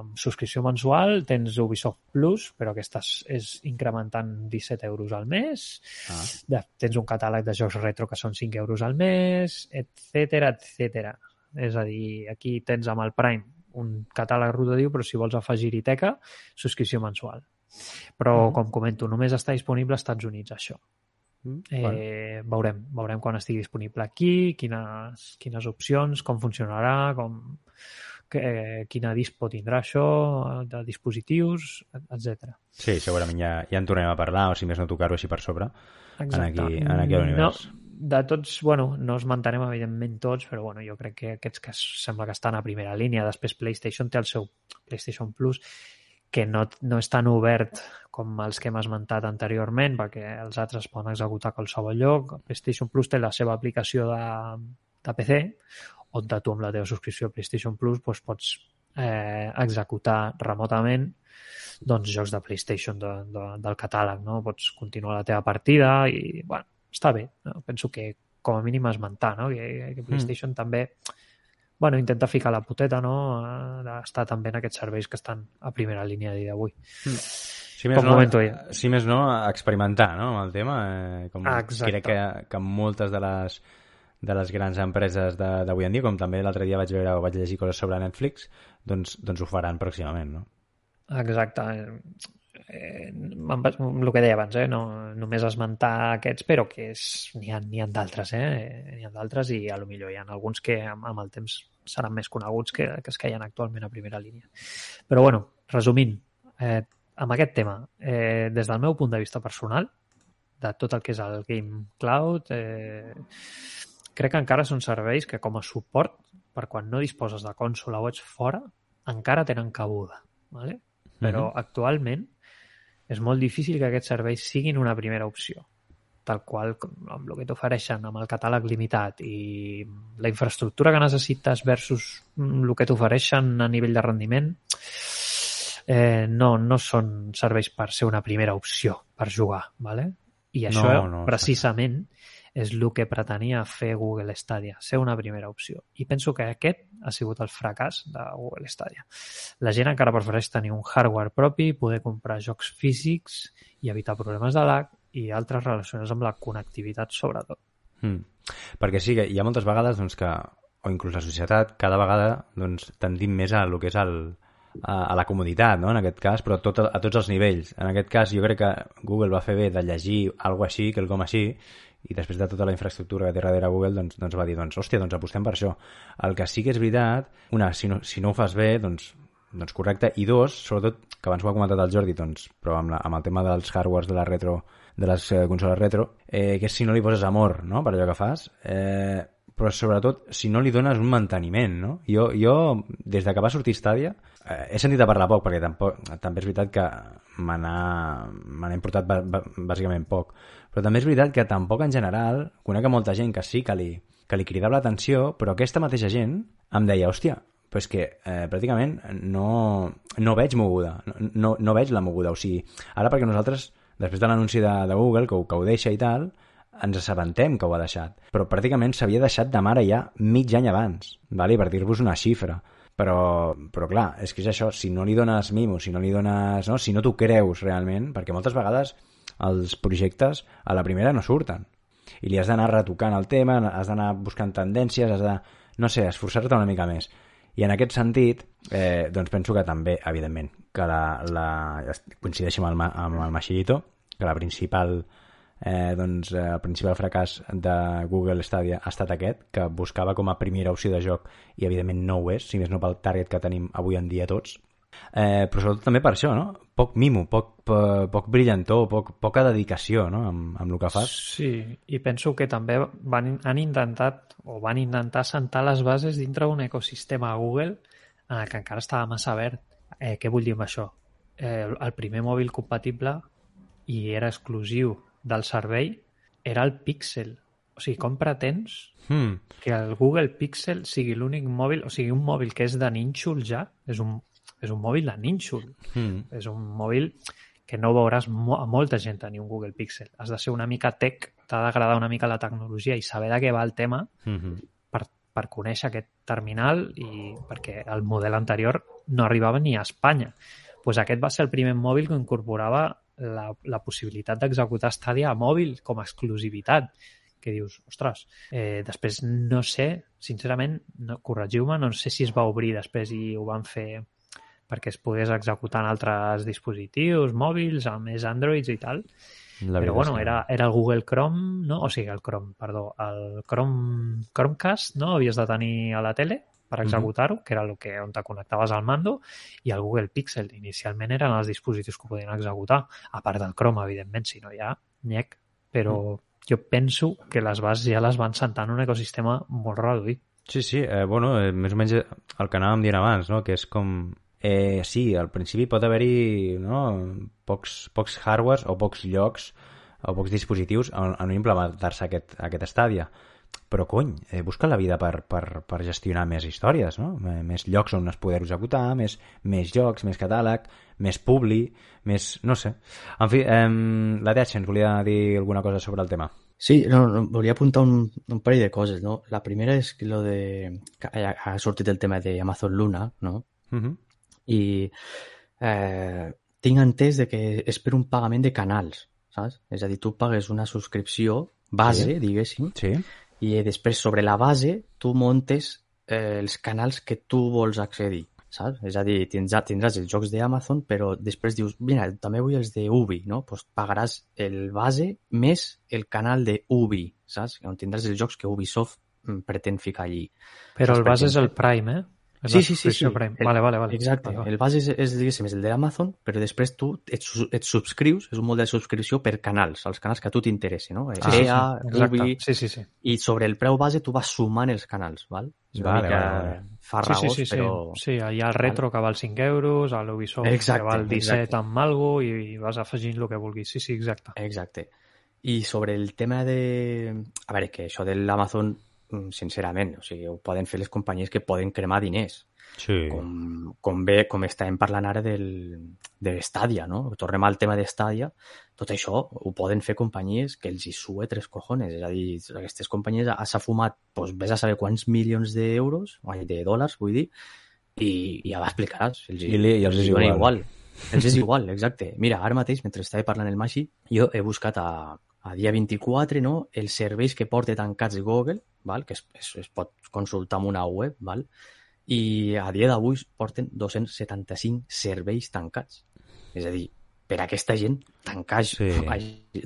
amb subscripció mensual tens Ubisoft Plus, però aquesta és, és incrementant 17 euros al mes,
Ah.
de, tens un catàleg de jocs retro que són 5 euros al mes, etc etc. És a dir, aquí tens amb el Prime un catàleg rotatiu, però si vols afegir-hi teca, subscripció mensual. Però,
Mhm.
com comento, només està disponible als Estats Units, això.
Mm.
Eh,
Vale.
veurem, veurem quan estigui disponible aquí, quines, quines opcions, com funcionarà, com, que, quina dispo tindrà això, de dispositius, etc.
Sí, segurament ja, ja en tornem a parlar, o si més no tocar-ho així per sobre.
Exacte.
aquí- en aquí a l'univers.
No, de tots, bueno, no els mantenem evidentment tots, però bueno, jo crec que aquests que sembla que estan a primera línia. Després PlayStation té el seu PlayStation Plus, que no, no és tan obert com els que hem esmentat anteriorment, perquè els altres es poden executar a qualsevol lloc. PlayStation Plus té la seva aplicació de, de PC, on tu amb la teva subscripció a PlayStation Plus doncs, pots eh, executar remotament doncs, jocs de PlayStation de, de, del catàleg, no? Pots continuar la teva partida i, bueno, està bé. No? Penso que com a mínim esmentar, no? Que, que PlayStation mm. també bueno, intenta ficar la puteta, no? Eh, D'estar també en aquests serveis que estan a primera línia d'avui.
Si més,
Com
no,
comento jo.
si més no, experimentar no, amb el tema. Eh, com
Ah, exacte.
crec que, que moltes de les, de les grans empreses de- d'avui en dia, com també l'altre dia vaig veure o vaig llegir coses sobre Netflix, doncs, doncs ho faran pròximament, no?
Exacte. Eh, el que deia abans, eh? no, només esmentar aquests, però que és- n'hi ha, ha d'altres, eh? N'hi ha d'altres i a lo millor hi ha alguns que amb, amb el temps seran més coneguts que, que es queien actualment a primera línia. Però bueno, resumint, eh, amb aquest tema, eh, des del meu punt de vista personal, de tot el que és el Game Cloud, eh, crec que encara són serveis que com a suport, per quan no disposes de consola o ets fora, encara tenen cabuda. ¿vale? Però
Mhm.
actualment és molt difícil que aquests serveis siguin una primera opció. tal qual amb el que t'ofereixen, amb el catàleg limitat i la infraestructura que necessites versus el que t'ofereixen a nivell de rendiment, eh, no, no són serveis per ser una primera opció per jugar, ¿vale? I això
No, no,
precisament és el que pretenia fer Google Stadia, ser una primera opció. I penso que aquest ha sigut el fracàs de Google Stadia. La gent encara prefereix tenir un hardware propi, poder comprar jocs físics i evitar problemes de lag i altres relacionats amb la connectivitat, sobretot.
Mm. Perquè sí, que hi ha moltes vegades doncs, que, o inclús la societat, cada vegada doncs, tendim més a el que és el, a, a la comoditat, no? en aquest cas, però tot, a tots els nivells. En aquest cas, jo crec que Google va fer bé de llegir alguna així, quelcom així, i després de tota la infraestructura que té darrere Google, doncs, doncs va dir, doncs, hòstia, doncs apostem per això. El que sí que és veritat, una, si no, si no ho fas bé, doncs, doncs correcte, i dos, sobretot, que abans ho ha comentat el Jordi, doncs, però amb, la, amb el tema dels hardwares de la retro, de les eh, consoles retro, eh, que és si no li poses amor, no?, per allò que fas, eh, però sobretot si no li dones un manteniment, no? Jo, jo des de que va sortir Stadia, eh, he sentit a parlar poc, perquè tampoc, també és veritat que me ba- ba- bàsicament poc, però també és veritat que tampoc en general conec a molta gent que sí que li, que li cridava l'atenció, però aquesta mateixa gent em deia, hòstia, però és que eh, pràcticament no, no veig moguda, no, no, no veig la moguda, o sigui, ara perquè nosaltres, després de l'anunci de, de Google, que ho, que ho deixa i tal, ens assabentem que ho ha deixat, però pràcticament s'havia deixat de mare ja mig any abans, vale? per dir-vos una xifra. Però, però clar, és que és això, si no li dones mimo, si no li dones... No? Si no t'ho creus realment, perquè moltes vegades els projectes a la primera no surten i li has d'anar retocant el tema, has d'anar buscant tendències, has de, no sé, esforçar-te una mica més. I en aquest sentit, eh, doncs penso que també, evidentment, que la, la, coincideixo amb el, amb el Machirito, que la principal eh, doncs, eh, el principal fracàs de Google Stadia ha estat aquest, que buscava com a primera opció de joc i evidentment no ho és, si més no pel target que tenim avui en dia tots. Eh, però sobretot també per això, no? Poc mimo, poc, po- poc brillantor, poc, poca dedicació no? amb, amb el que fas.
Sí, i penso que també van, han intentat o van intentar sentar les bases dintre d'un ecosistema a Google en que encara estava massa verd. Eh, què vull dir amb això? Eh, el primer mòbil compatible i era exclusiu del servei era el Pixel. O sigui, com pretens
Hmm.
que el Google Pixel sigui l'únic mòbil, o sigui, un mòbil que és de nínxol ja, és un, és un mòbil de nínxol.
Hmm.
És un mòbil que no veuràs mo a molta gent tenir un Google Pixel. Has de ser una mica tech, t'ha d'agradar una mica la tecnologia i saber de què va el tema
Hmm.
per, per conèixer aquest terminal i perquè el model anterior no arribava ni a Espanya. Pues aquest va ser el primer mòbil que incorporava la, la possibilitat d'executar Stadia a mòbil com a exclusivitat que dius, ostres, eh, després no sé, sincerament, no, corregiu-me, no sé si es va obrir després i ho van fer perquè es pogués executar en altres dispositius, mòbils, a més Androids i tal,
La
però bueno, era, era el Google Chrome, no? o sigui, el Chrome, perdó, el Chrome, Chromecast, no? Havies de tenir a la tele per executar-ho, que era el que on te connectaves al mando, i el Google Pixel. Inicialment eren els dispositius que ho podien executar, a part del Chrome, evidentment, si no hi ha, nyec, però jo penso que les bases ja les van sentar en un ecosistema molt reduït.
Sí, sí, eh, bueno, eh, més o menys el que anàvem dient abans, no? que és com... Eh, sí, al principi pot haver-hi no? pocs, pocs hardwares o pocs llocs o pocs dispositius on, on implementar-se aquest, aquest estàdia. Però, cony, eh, busca la vida per, per, per gestionar més històries, no? Eh, Més llocs on es poder executar, més, més jocs, més catàleg, més publi, més... no sé. En fi, eh, la ens volia dir alguna cosa sobre el tema.
Sí, no, no, volia apuntar un, un parell de coses, no? La primera és que lo de... que ha, sortit el tema de Amazon Luna, no?
Uh -huh.
I eh, tinc entès de que és per un pagament de canals, saps? És a dir, tu pagues una subscripció base,
sí.
diguéssim,
Sí?
I després sobre la base tu montes eh, els canals que tu vols accedir, saps? És a dir, tindràs, tindràs els jocs d'Amazon, però després dius, mira, també vull els de Ubi, no? Pues pagaràs el base més el canal de Ubi, saps? On tindràs els jocs que Ubisoft mm, pretén ficar allí.
Però
Saps
el base és el Prime, eh? És
Sí, sí, sí, sí.
Prime.
El-
Vale, vale, vale.
Exacte.
Vale, vale.
El base és, és diguéssim, és el d'Amazon, però després tu et, et subscrius, és un model de subscripció per canals, els canals que a tu t'interessin, no?
Sí, sí, sí,
EA,
exacte.
Ubi,
Sí, sí, sí.
i sobre el preu base tu vas sumant els canals, val? És una
Vale,
mica
vale,
farragós,
sí, sí, sí,
però...
sí. sí, hi ha el retro que val 5 euros, a l'Ubisoft que val 17
exacte.
amb algo i, i vas afegint el que vulguis. Sí, sí, exacte.
Exacte. I sobre el tema de... A veure, que això de l'Amazon, sincerament, o sigui, ho poden fer les companyies que poden cremar diners.
Sí.
Com, com bé, com estàvem parlant ara del, de Stadia, no? Tornem al tema de Stadia. Tot això ho poden fer companyies que els hi sue tres cojones. És a dir, aquestes companyies s'ha fumat, doncs, vés a saber quants milions d'euros, de dòlars, vull dir, i, i ja explicaràs. Els,
I, li, i els és
dona
igual.
igual. Els és igual, exacte. Mira, ara mateix, mentre estava parlant el Maxi, jo he buscat a, a dia 24 no, els serveis que porta tancats Google, val? que es, es, es pot consultar en una web, val? i a dia d'avui porten 275 serveis tancats. És a dir, per a aquesta gent, tancar,
Sí.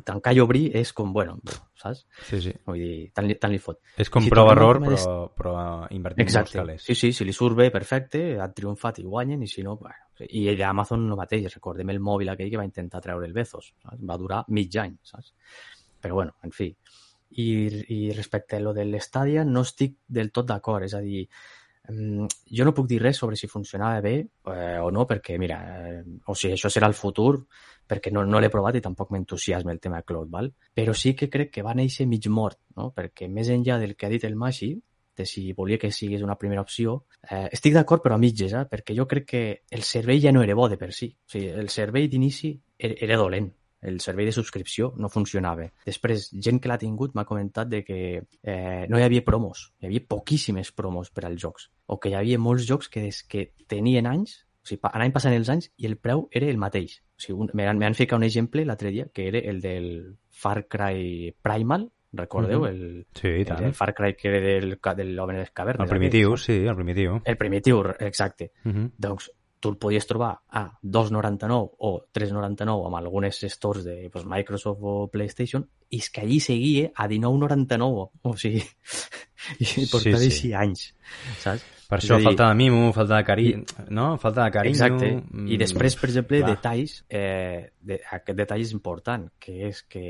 tancar i obrir és com, bueno, pff, saps?
Sí, sí.
Vull dir, tant li, tant li fot.
És com
Si
prova-error, però,
tema
però invertint
Exacte.
calés.
Sí, sí, si li surt bé, perfecte, ha triomfat i guanyen, i si no, bueno. I Amazon no mateix, recordem el mòbil aquell que va intentar treure el Bezos, saps? va durar mig any, saps? Però bueno, en fi. I, i respecte a lo de l'Estadia, no estic del tot d'acord, és a dir, jo no puc dir res sobre si funcionava bé eh, o no, perquè, mira, eh, o sigui, això serà el futur, perquè no, no l'he provat i tampoc m'entusiasma el tema cloud, val? però sí que crec que va néixer mig mort, no? perquè més enllà del que ha dit el Maxi, de si volia que sigués una primera opció, eh, estic d'acord però a mitges, eh? perquè jo crec que el servei ja no era bo de per si. O sigui, el servei d'inici era, era dolent, el servei de subscripció no funcionava. Després, gent que l'ha tingut m'ha comentat de que eh, no hi havia promos, hi havia poquíssimes promos per als jocs, o que hi havia molts jocs que des que tenien anys, o sigui, anaven passant els anys i el preu era el mateix. O sigui, un, m'han ficat un exemple l'altre dia, que era el del Far Cry Primal, recordeu?
Mhm.
el,
Sí, i
el
tant.
del Far Cry que era del, de l'Oven de les Cavernes.
El primitiu, sí, el primitiu.
El primitiu, exacte.
Uh -huh.
Doncs tu el podies trobar a 2,99 o 3,99 amb algunes stores de pues, Microsoft o PlayStation i és que allí seguia a 19,99 o sigui i portava
sí.
sí, anys saps?
Per
És
això
dir,
falta de mimo, falta de carinyo, no? Falta de carinyo.
Exacte.
mm,
I després, per exemple,
clar.
detalls, eh, de, aquest detall és important, que és que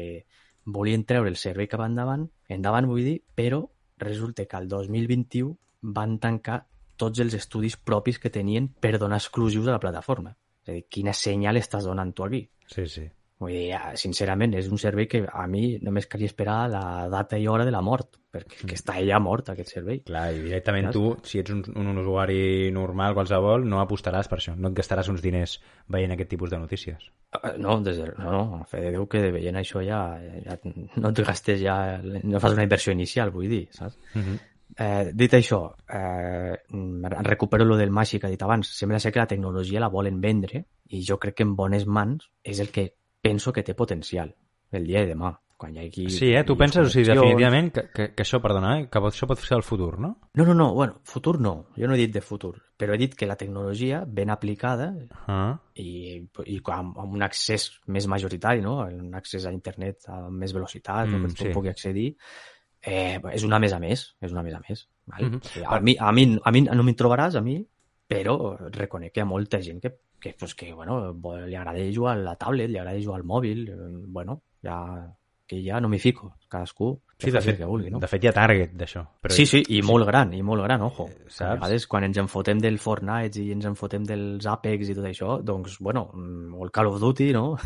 volien treure el servei cap endavant, endavant vull dir, però resulta que al 2021 van tancar tots els estudis propis que tenien per donar exclusius a la plataforma. És a dir, quina senyal estàs donant tu aquí?
Sí, sí.
Vull dir, ja, sincerament, és un servei que a mi només calia esperar la data i hora de la mort, perquè que està ja mort, aquest servei.
Clar, i directament
Saps?
tu, si ets un, un usuari normal, qualsevol, no apostaràs per això. No et gastaràs uns diners veient aquest tipus de notícies.
Eh, No, des de, no, no, a fe de Déu que veient això ja, ja no et gastes ja, no fas una inversió inicial, vull dir, saps?
Uh -huh.
Eh, dit això, eh, recupero lo del Màgic que he dit abans. Sembla ser que la tecnologia la volen vendre i jo crec que en bones mans és el que penso que té potencial el dia de demà. Quan hi hagi
Sí, eh? Tu penses, o sigui, definitivament, que, que, que això, perdona, eh? que això pot ser el futur, no?
No, no, no, bueno, futur no. Jo no he dit de futur, però he dit que la tecnologia ben aplicada
Ah,
i, i amb, amb un accés més majoritari, no? un accés a internet amb més velocitat,
Mm,
que tothom
sí.
pugui accedir, eh, és una més a més, és una més a més. Val?
Mhm.
Sí, a, mi, a, mi, a mi no m'hi trobaràs, a mi, però reconec que hi ha molta gent que, que, pues, que bueno, li agrada jugar a la tablet, li agrada jugar al mòbil, eh, bueno, ja, que ja no m'hi fico, cadascú
sí, de fet,
que vulgui, no?
de fet hi ha target d'això. Però
Sí, sí, i molt gran, i molt gran, ojo.
Eh,
A
saps?
vegades, quan ens enfotem del Fortnite i ens enfotem dels Apex i tot això, doncs, bueno, mm, o el Call of Duty, no?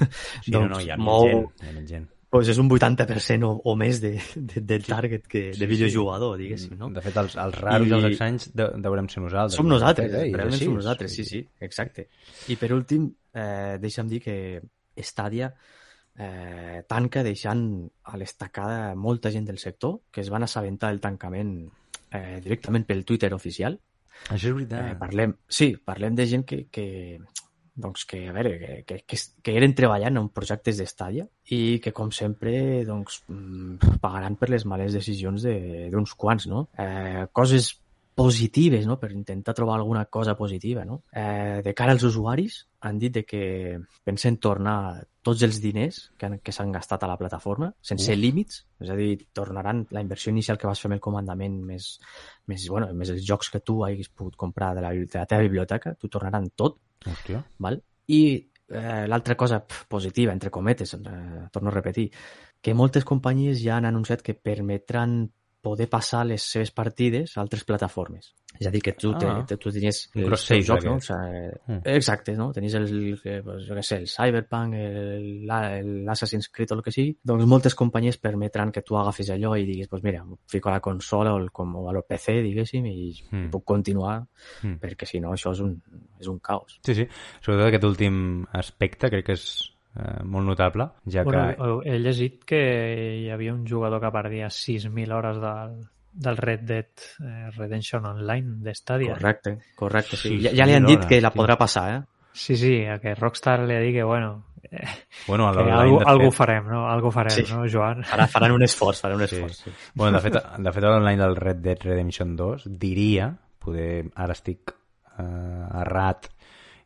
Sí, no,
doncs
no, hi ha
mou-
menys gent. Hi ha gent.
Pues és un 80% o, o més de, de, del target que, de videojugador, diguéssim, no?
De fet, els, els raros
I-
dels exanys de, deurem ser nosaltres.
Som nosaltres,
eh?
Realment som nosaltres, sí, sí, exacte. I per últim, eh, deixa'm dir que Stadia eh, tanca deixant a l'estacada molta gent del sector que es van assabentar del tancament eh, directament pel Twitter oficial.
Això és
Eh,
veritat.
parlem, sí, parlem de gent que, que, doncs que, a veure, que, que, que, que eren treballant en projectes d'estàdia i que, com sempre, doncs, mm, pagaran per les males decisions de- d'uns quants, no? Eh, coses positives, no?, per intentar trobar alguna cosa positiva, no? Eh, de cara als usuaris, han dit de que pensen tornar tots els diners que, han- que s'han gastat a la plataforma, sense
Uf.
límits, és a dir, tornaran la inversió inicial que vas fer amb el comandament més, més, bueno, més els jocs que tu hagis pogut comprar de la, de la teva biblioteca, t'ho tornaran tot,
Hòstia.
val? I eh, l'altra cosa positiva, entre cometes, eh, torno a repetir, que moltes companyies ja han anunciat que permetran poder passar les seves partides a altres plataformes. És a dir, que tu,
Ah.
ah. te, tu tenies
Un
els teus jocs, no? O
d'aquests.
sigui,
Mm.
Exacte, no? Tenies el, que, pues, jo què sé, el Cyberpunk, el- la- l'Assassin's Creed o el que sigui, doncs moltes companyies permetran que tu agafis allò i diguis, pues mira, fico a la consola o, el, com, o a el PC, diguéssim, i
mm.
puc continuar,
Mm.
perquè si no això és un, és un caos.
Sí, sí. Sobretot aquest últim aspecte crec que és eh, molt notable, ja
Bueno,
que...
he llegit que hi havia un jugador que perdia 6.000 hores del, del Red Dead eh, Redemption Online de Stadia.
Correcte, correcte, sí. Ja, ja li han dit
hores,
que la podrà passar, eh?
Sí, sí, a que Rockstar li ha dit que, bueno, eh,
Bueno, a
que algú, algú
fet...
farem, no? Algú farem,
Sí.
no, Joan?
Ara faran un esforç, faran un
Sí.
esforç. Sí.
Bueno, de fet, de fet l'online del Red Dead Redemption 2 diria, poder, ara estic eh, errat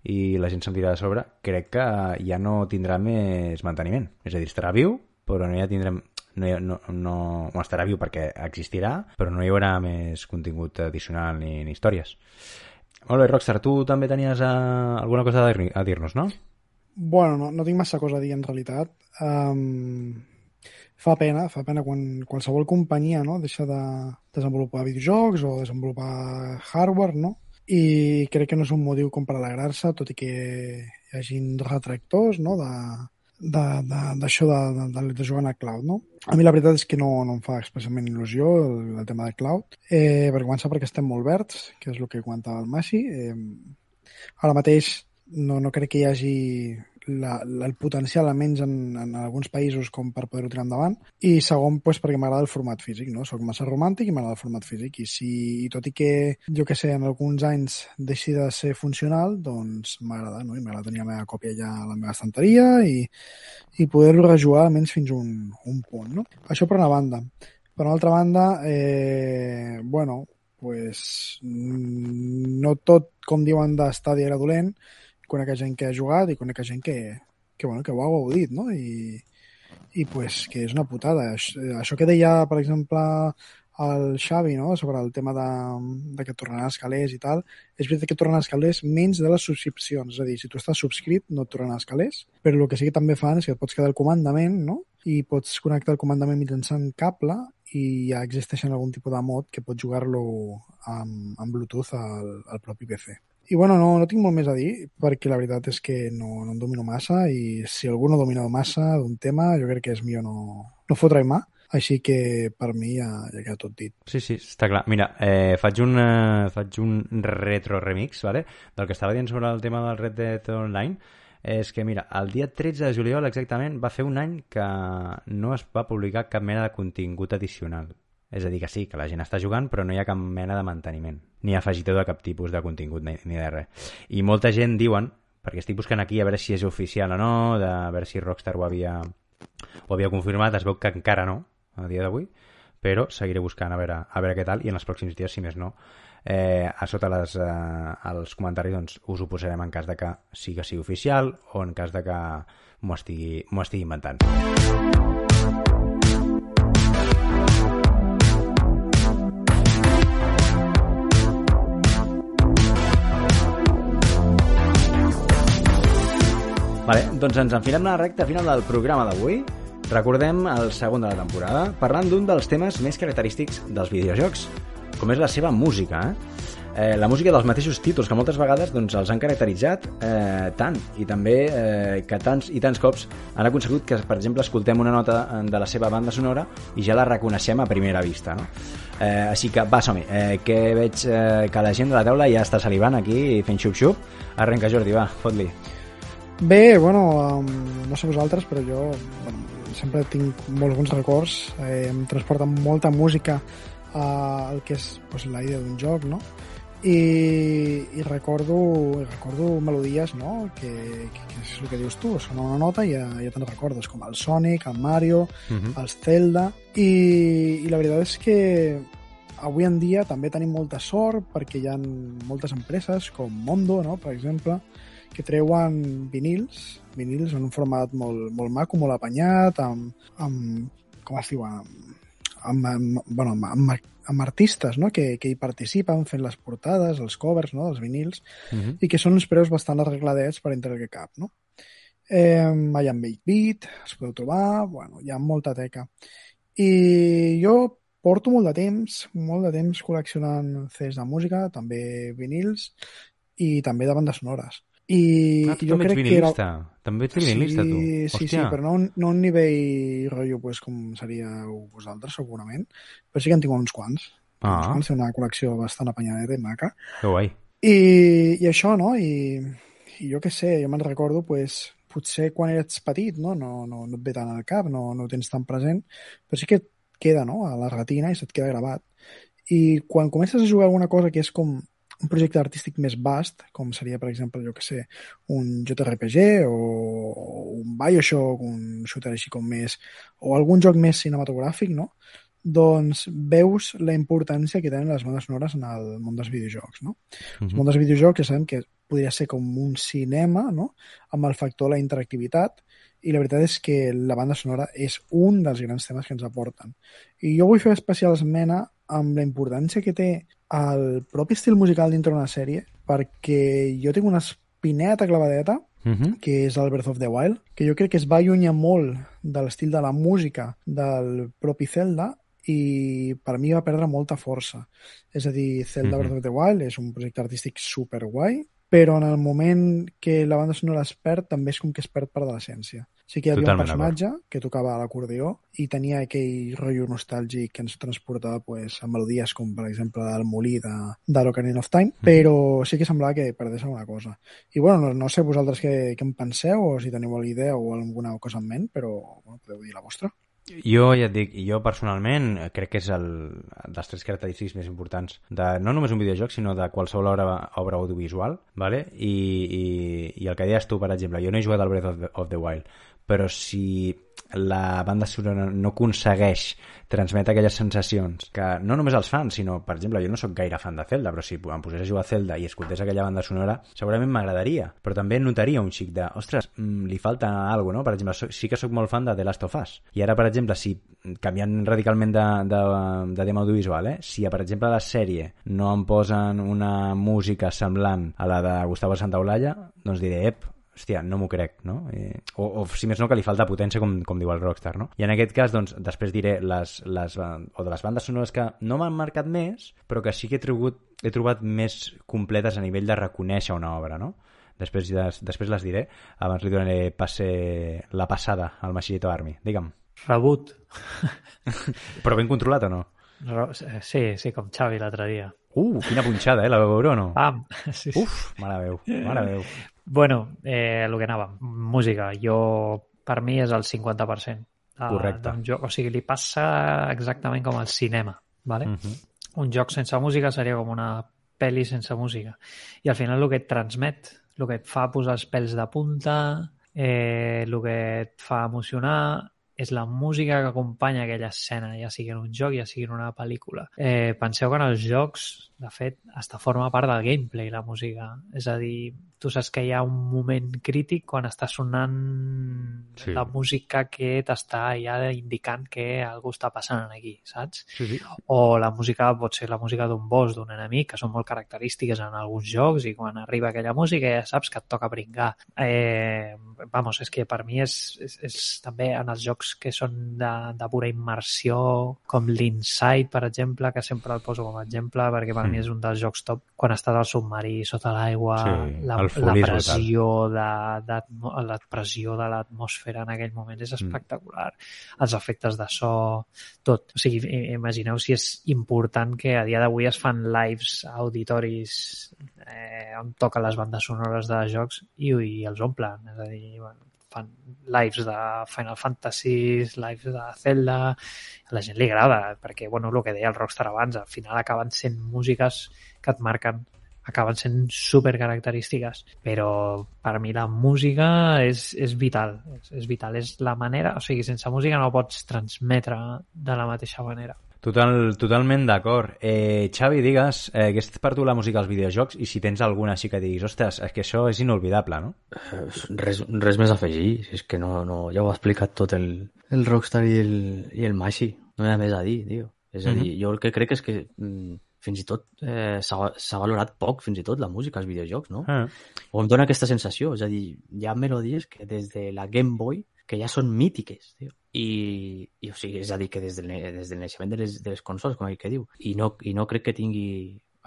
i la gent se'm tira de sobre, crec que ja no tindrà més manteniment. És a dir, estarà viu, però no ja tindrem no, no, no, o estarà viu perquè existirà, però no hi haurà més contingut addicional ni, ni històries. Molt bé, Rockstar, tu també tenies uh, alguna cosa a dir-nos, no?
Bueno, no, no tinc massa cosa a dir en realitat. Um, fa pena, fa pena quan qualsevol companyia no, deixa de desenvolupar videojocs o desenvolupar hardware, no? I crec que no és un motiu com per alegrar-se, tot i que hi hagin retractors no, de, de- de- de, de, de, de jugar a cloud, no? A mi la veritat és que no, no em fa expressament il·lusió el, el tema de cloud, eh, per començar perquè estem molt verds, que és el que comentava el Masi. Eh, ara mateix no, no crec que hi hagi la, la, el potencial, almenys en, en alguns països, com per poder-ho tirar endavant. I segon, pues, perquè m'agrada el format físic, no? Soc massa romàntic i m'agrada el format físic. I, si, I tot i que, jo que sé, en alguns anys deixi de ser funcional, doncs m'agrada, no? I m'agrada tenir la meva còpia ja a la meva estanteria i, i poder-lo rejugar almenys fins un, un punt, no? Això per una banda. Per una altra banda, eh, bueno, pues, no tot, com diuen, de Stadia era dolent, conec gent que ha jugat i conec gent que, que, bueno, que ho ha gaudit, no? I, i pues, que és una putada. Això, que deia, per exemple, el Xavi, no? sobre el tema de, de que tornaran els calés i tal, és veritat que tornaran els calés menys de les subscripcions, és a dir, si tu estàs subscrit no et tornaran els calés, però el que sí que també fan és que et pots quedar el comandament, no? i pots connectar el comandament mitjançant cable i ja existeixen algun tipus de mod que pots jugar-lo amb, amb Bluetooth al, al propi PC. I bueno, no, no tinc molt més a dir, perquè la veritat és que no, no en domino massa i si algú no domina massa d'un tema, jo crec que és millor no, no fotre mà, així que per mi ja, ja queda tot dit.
Sí, sí, està clar. Mira, eh, faig, un, eh, faig un retro remix, vale? del que estava dient sobre el tema del Red Dead Online, és que, mira, el dia 13 de juliol exactament va fer un any que no es va publicar cap mena de contingut addicional. És a dir, que sí, que la gent està jugant, però no hi ha cap mena de manteniment, ni afegitó de cap tipus de contingut ni, de res. I molta gent diuen, perquè estic buscant aquí a veure si és oficial o no, de a veure si Rockstar ho havia, ho havia confirmat, es veu que encara no, a dia d'avui, però seguiré buscant a veure, a veure què tal i en els pròxims dies, si més no, eh, a sota les, eh, els comentaris doncs, us ho posarem en cas de que sigui, sigui oficial o en cas de que m'ho estigui, estigui inventant. Vale, doncs ens enfilem a la recta final del programa d'avui. Recordem el segon de la temporada, parlant d'un dels temes més característics dels videojocs, com és la seva música. Eh? Eh, la música dels mateixos títols, que moltes vegades doncs, els han caracteritzat eh, tant, i també eh, que tants i tants cops han aconsegut que, per exemple, escoltem una nota de la seva banda sonora i ja la reconeixem a primera vista. No? Eh, així que, va, som-hi, eh, que veig eh, que la gent de la taula ja està salivant aquí fent xup-xup. Arrenca, Jordi, va, fot-li.
Bé, bueno, um, no sé vosaltres, però jo bueno, sempre tinc molts bons records, eh, em transporta molta música al que és pues, la idea d'un joc, no? I, i recordo, recordo melodies no? que, que, que és el que dius tu, sona una nota i ja, ja te'n recordes, com el Sonic, el Mario,
Uh -huh.
els Zelda, i, i la veritat és que avui en dia també tenim molta sort perquè hi ha moltes empreses com Mondo, no? per exemple, que treuen vinils, vinils en un format molt, molt maco, molt apanyat, amb, amb com es diu, amb, amb, amb, bueno, amb, amb, amb artistes no? que, que hi participen fent les portades, els covers no? dels vinils,
Uh -huh.
i que són uns preus bastant arregladets per entre el que cap, no? Eh, hi ha 8 bit, es podeu trobar, bueno, hi ha molta teca. I jo porto molt de temps, molt de temps col·leccionant CDs de música, també vinils i també de bandes sonores. I
Ah, tu
jo
també ets
crec que era...
vinilista. També ets vinilista, tu.
Sí, sí,
Hòstia.
però no, no un nivell rotllo pues, com seríeu vosaltres, segurament, però sí que en tinc uns quants.
Ah.
Uns quants, té una col·lecció bastant apanyadeta i maca.
Que guai.
I, i això, no? I, i jo què sé, jo me'n recordo, pues, potser quan eres petit, no? No, no, no et ve tant al cap, no, no ho tens tan present, però sí que et queda, no?, a la retina i se't queda gravat. I quan comences a jugar alguna cosa que és com un projecte artístic més vast, com seria, per exemple, jo que sé, un JRPG o, un Bioshock, un shooter així com més... o algun joc més cinematogràfic, no? doncs veus la importància que tenen les bandes sonores en el món dels videojocs, no? El
Mhm.
món dels videojocs ja sabem que podria ser com un cinema, no?, amb el factor la interactivitat, i la veritat és que la banda sonora és un dels grans temes que ens aporten. I jo vull fer especial esmena amb la importància que té el propi estil musical dintre d'una sèrie, perquè jo tinc una espineta clavadeta
Mhm.
que és el Breath of the Wild, que jo crec que es va allunyar molt de l'estil de la música del propi Zelda i per mi va perdre molta força. És a dir, Zelda
Mhm.
Breath of the Wild és un projecte artístic superguai, però en el moment que la banda sonora es perd, també és com que es perd part de l'essència. Sí que hi havia
Totalment
un personatge que tocava l'acordió i tenia aquell rotllo nostàlgic que ens transportava pues, a melodies com, per exemple, el molí de, de l'Ocarina of Time, però sí que semblava que perdés alguna cosa. I bueno, no, no sé vosaltres què, què en penseu o si teniu alguna idea o alguna cosa en ment, però bueno, podeu dir la vostra.
Jo ja et dic, jo personalment eh, crec que és el dels tres característics més importants de no només un videojoc, sinó de qualsevol obra, obra audiovisual, vale? I, i, i el que deies tu, per exemple, jo no he jugat al Breath of the, of the Wild, però si la banda sonora no aconsegueix transmetre aquelles sensacions que no només els fans, sinó, per exemple, jo no sóc gaire fan de Zelda, però si em posés a jugar a Zelda i escoltés aquella banda sonora, segurament m'agradaria, però també notaria un xic de, ostres, mm, li falta alguna no? Per exemple, sí que sóc molt fan de The Last of Us. I ara, per exemple, si canviant radicalment de, de, de tema audiovisual, eh? si, per exemple, a la sèrie no em posen una música semblant a la de Gustavo Santaolalla, doncs diré, ep, hòstia, no m'ho crec, no? Eh, o, o, si més no, que li falta potència, com, com diu el Rockstar, no? I en aquest cas, doncs, després diré les, les, o de les bandes sonores que no m'han marcat més, però que sí que he trobat, he trobat més completes a nivell de reconèixer una obra, no? Després, des, després les diré. Abans li donaré passe la passada al Machito Army. Digue'm.
Rebut.
Però ben controlat o no?
Sí, sí, com Xavi l'altre dia.
Uh, quina punxada, eh? La veu veure o no?
Pam! Sí, sí.
Uf, mare veu, mare veu.
Bueno, eh, el que anàvem. Música. Jo, per mi, és el 50%. de-
Correcte.
d'un joc. O sigui, li passa exactament com al cinema. ¿vale?
Uh -huh.
un joc sense música seria com una pel·li sense música. I al final el que et transmet, el que et fa posar els pèls de punta, eh, el que et fa emocionar, és la música que acompanya aquella escena, ja sigui en un joc, ja sigui en una pel·lícula. Eh, penseu que en els jocs, de fet, està forma part del gameplay, la música. És a dir, tu saps que hi ha un moment crític quan està sonant
Sí.
la música que t'està ja indicant que algú està passant aquí, saps?
Sí, sí.
o la música pot ser la música d'un boss, d'un enemic, que són molt característiques en alguns jocs i quan arriba aquella música ja saps que et toca brincar. Eh, vamos, és que per mi és, és, és també en els jocs que són de, de pura immersió, com l'Inside, per exemple, que sempre el poso com a exemple perquè per
Mm.
mi és un dels jocs top quan estàs al submarí, sota l'aigua,
Sí,
la,
el
la pressió de, de, la pressió de l'atmosfera en aquell moment
Mm.
és espectacular. Els efectes de so, tot. O sigui, imagineu si és important que a dia d'avui es fan lives a auditoris eh, on toquen les bandes sonores de jocs i, i els omplen. És a dir, bueno, fan lives de Final Fantasy, lives de Zelda, a la gent li agrada, perquè, bueno, el que deia el Rockstar abans, al final acaben sent músiques que et marquen acaben sent super característiques però per mi la música és, és vital és, és vital, és la manera o sigui, sense música no pots transmetre de la mateixa manera
Total, totalment d'acord. Eh, Xavi, digues, eh, què és per tu la música als videojocs i si tens alguna així que diguis, ostres, és que això és inolvidable, no?
Eh, Res, res més a afegir, és que no, no, ja ho ha explicat tot el, el Rockstar i el, i el Mashi, no hi ha més a dir, tio. És a dir, jo el que crec és que mm, fins i tot eh, s'ha valorat poc, fins i tot, la música als videojocs, no?
Ah.
O em dóna aquesta sensació, és a dir, hi ha melodies que des de la Game Boy que ja són mítiques, tio. I, i o sigui, és a dir, que des del, des del naixement de les, de les consoles, com ell que diu, i no, i no crec que tingui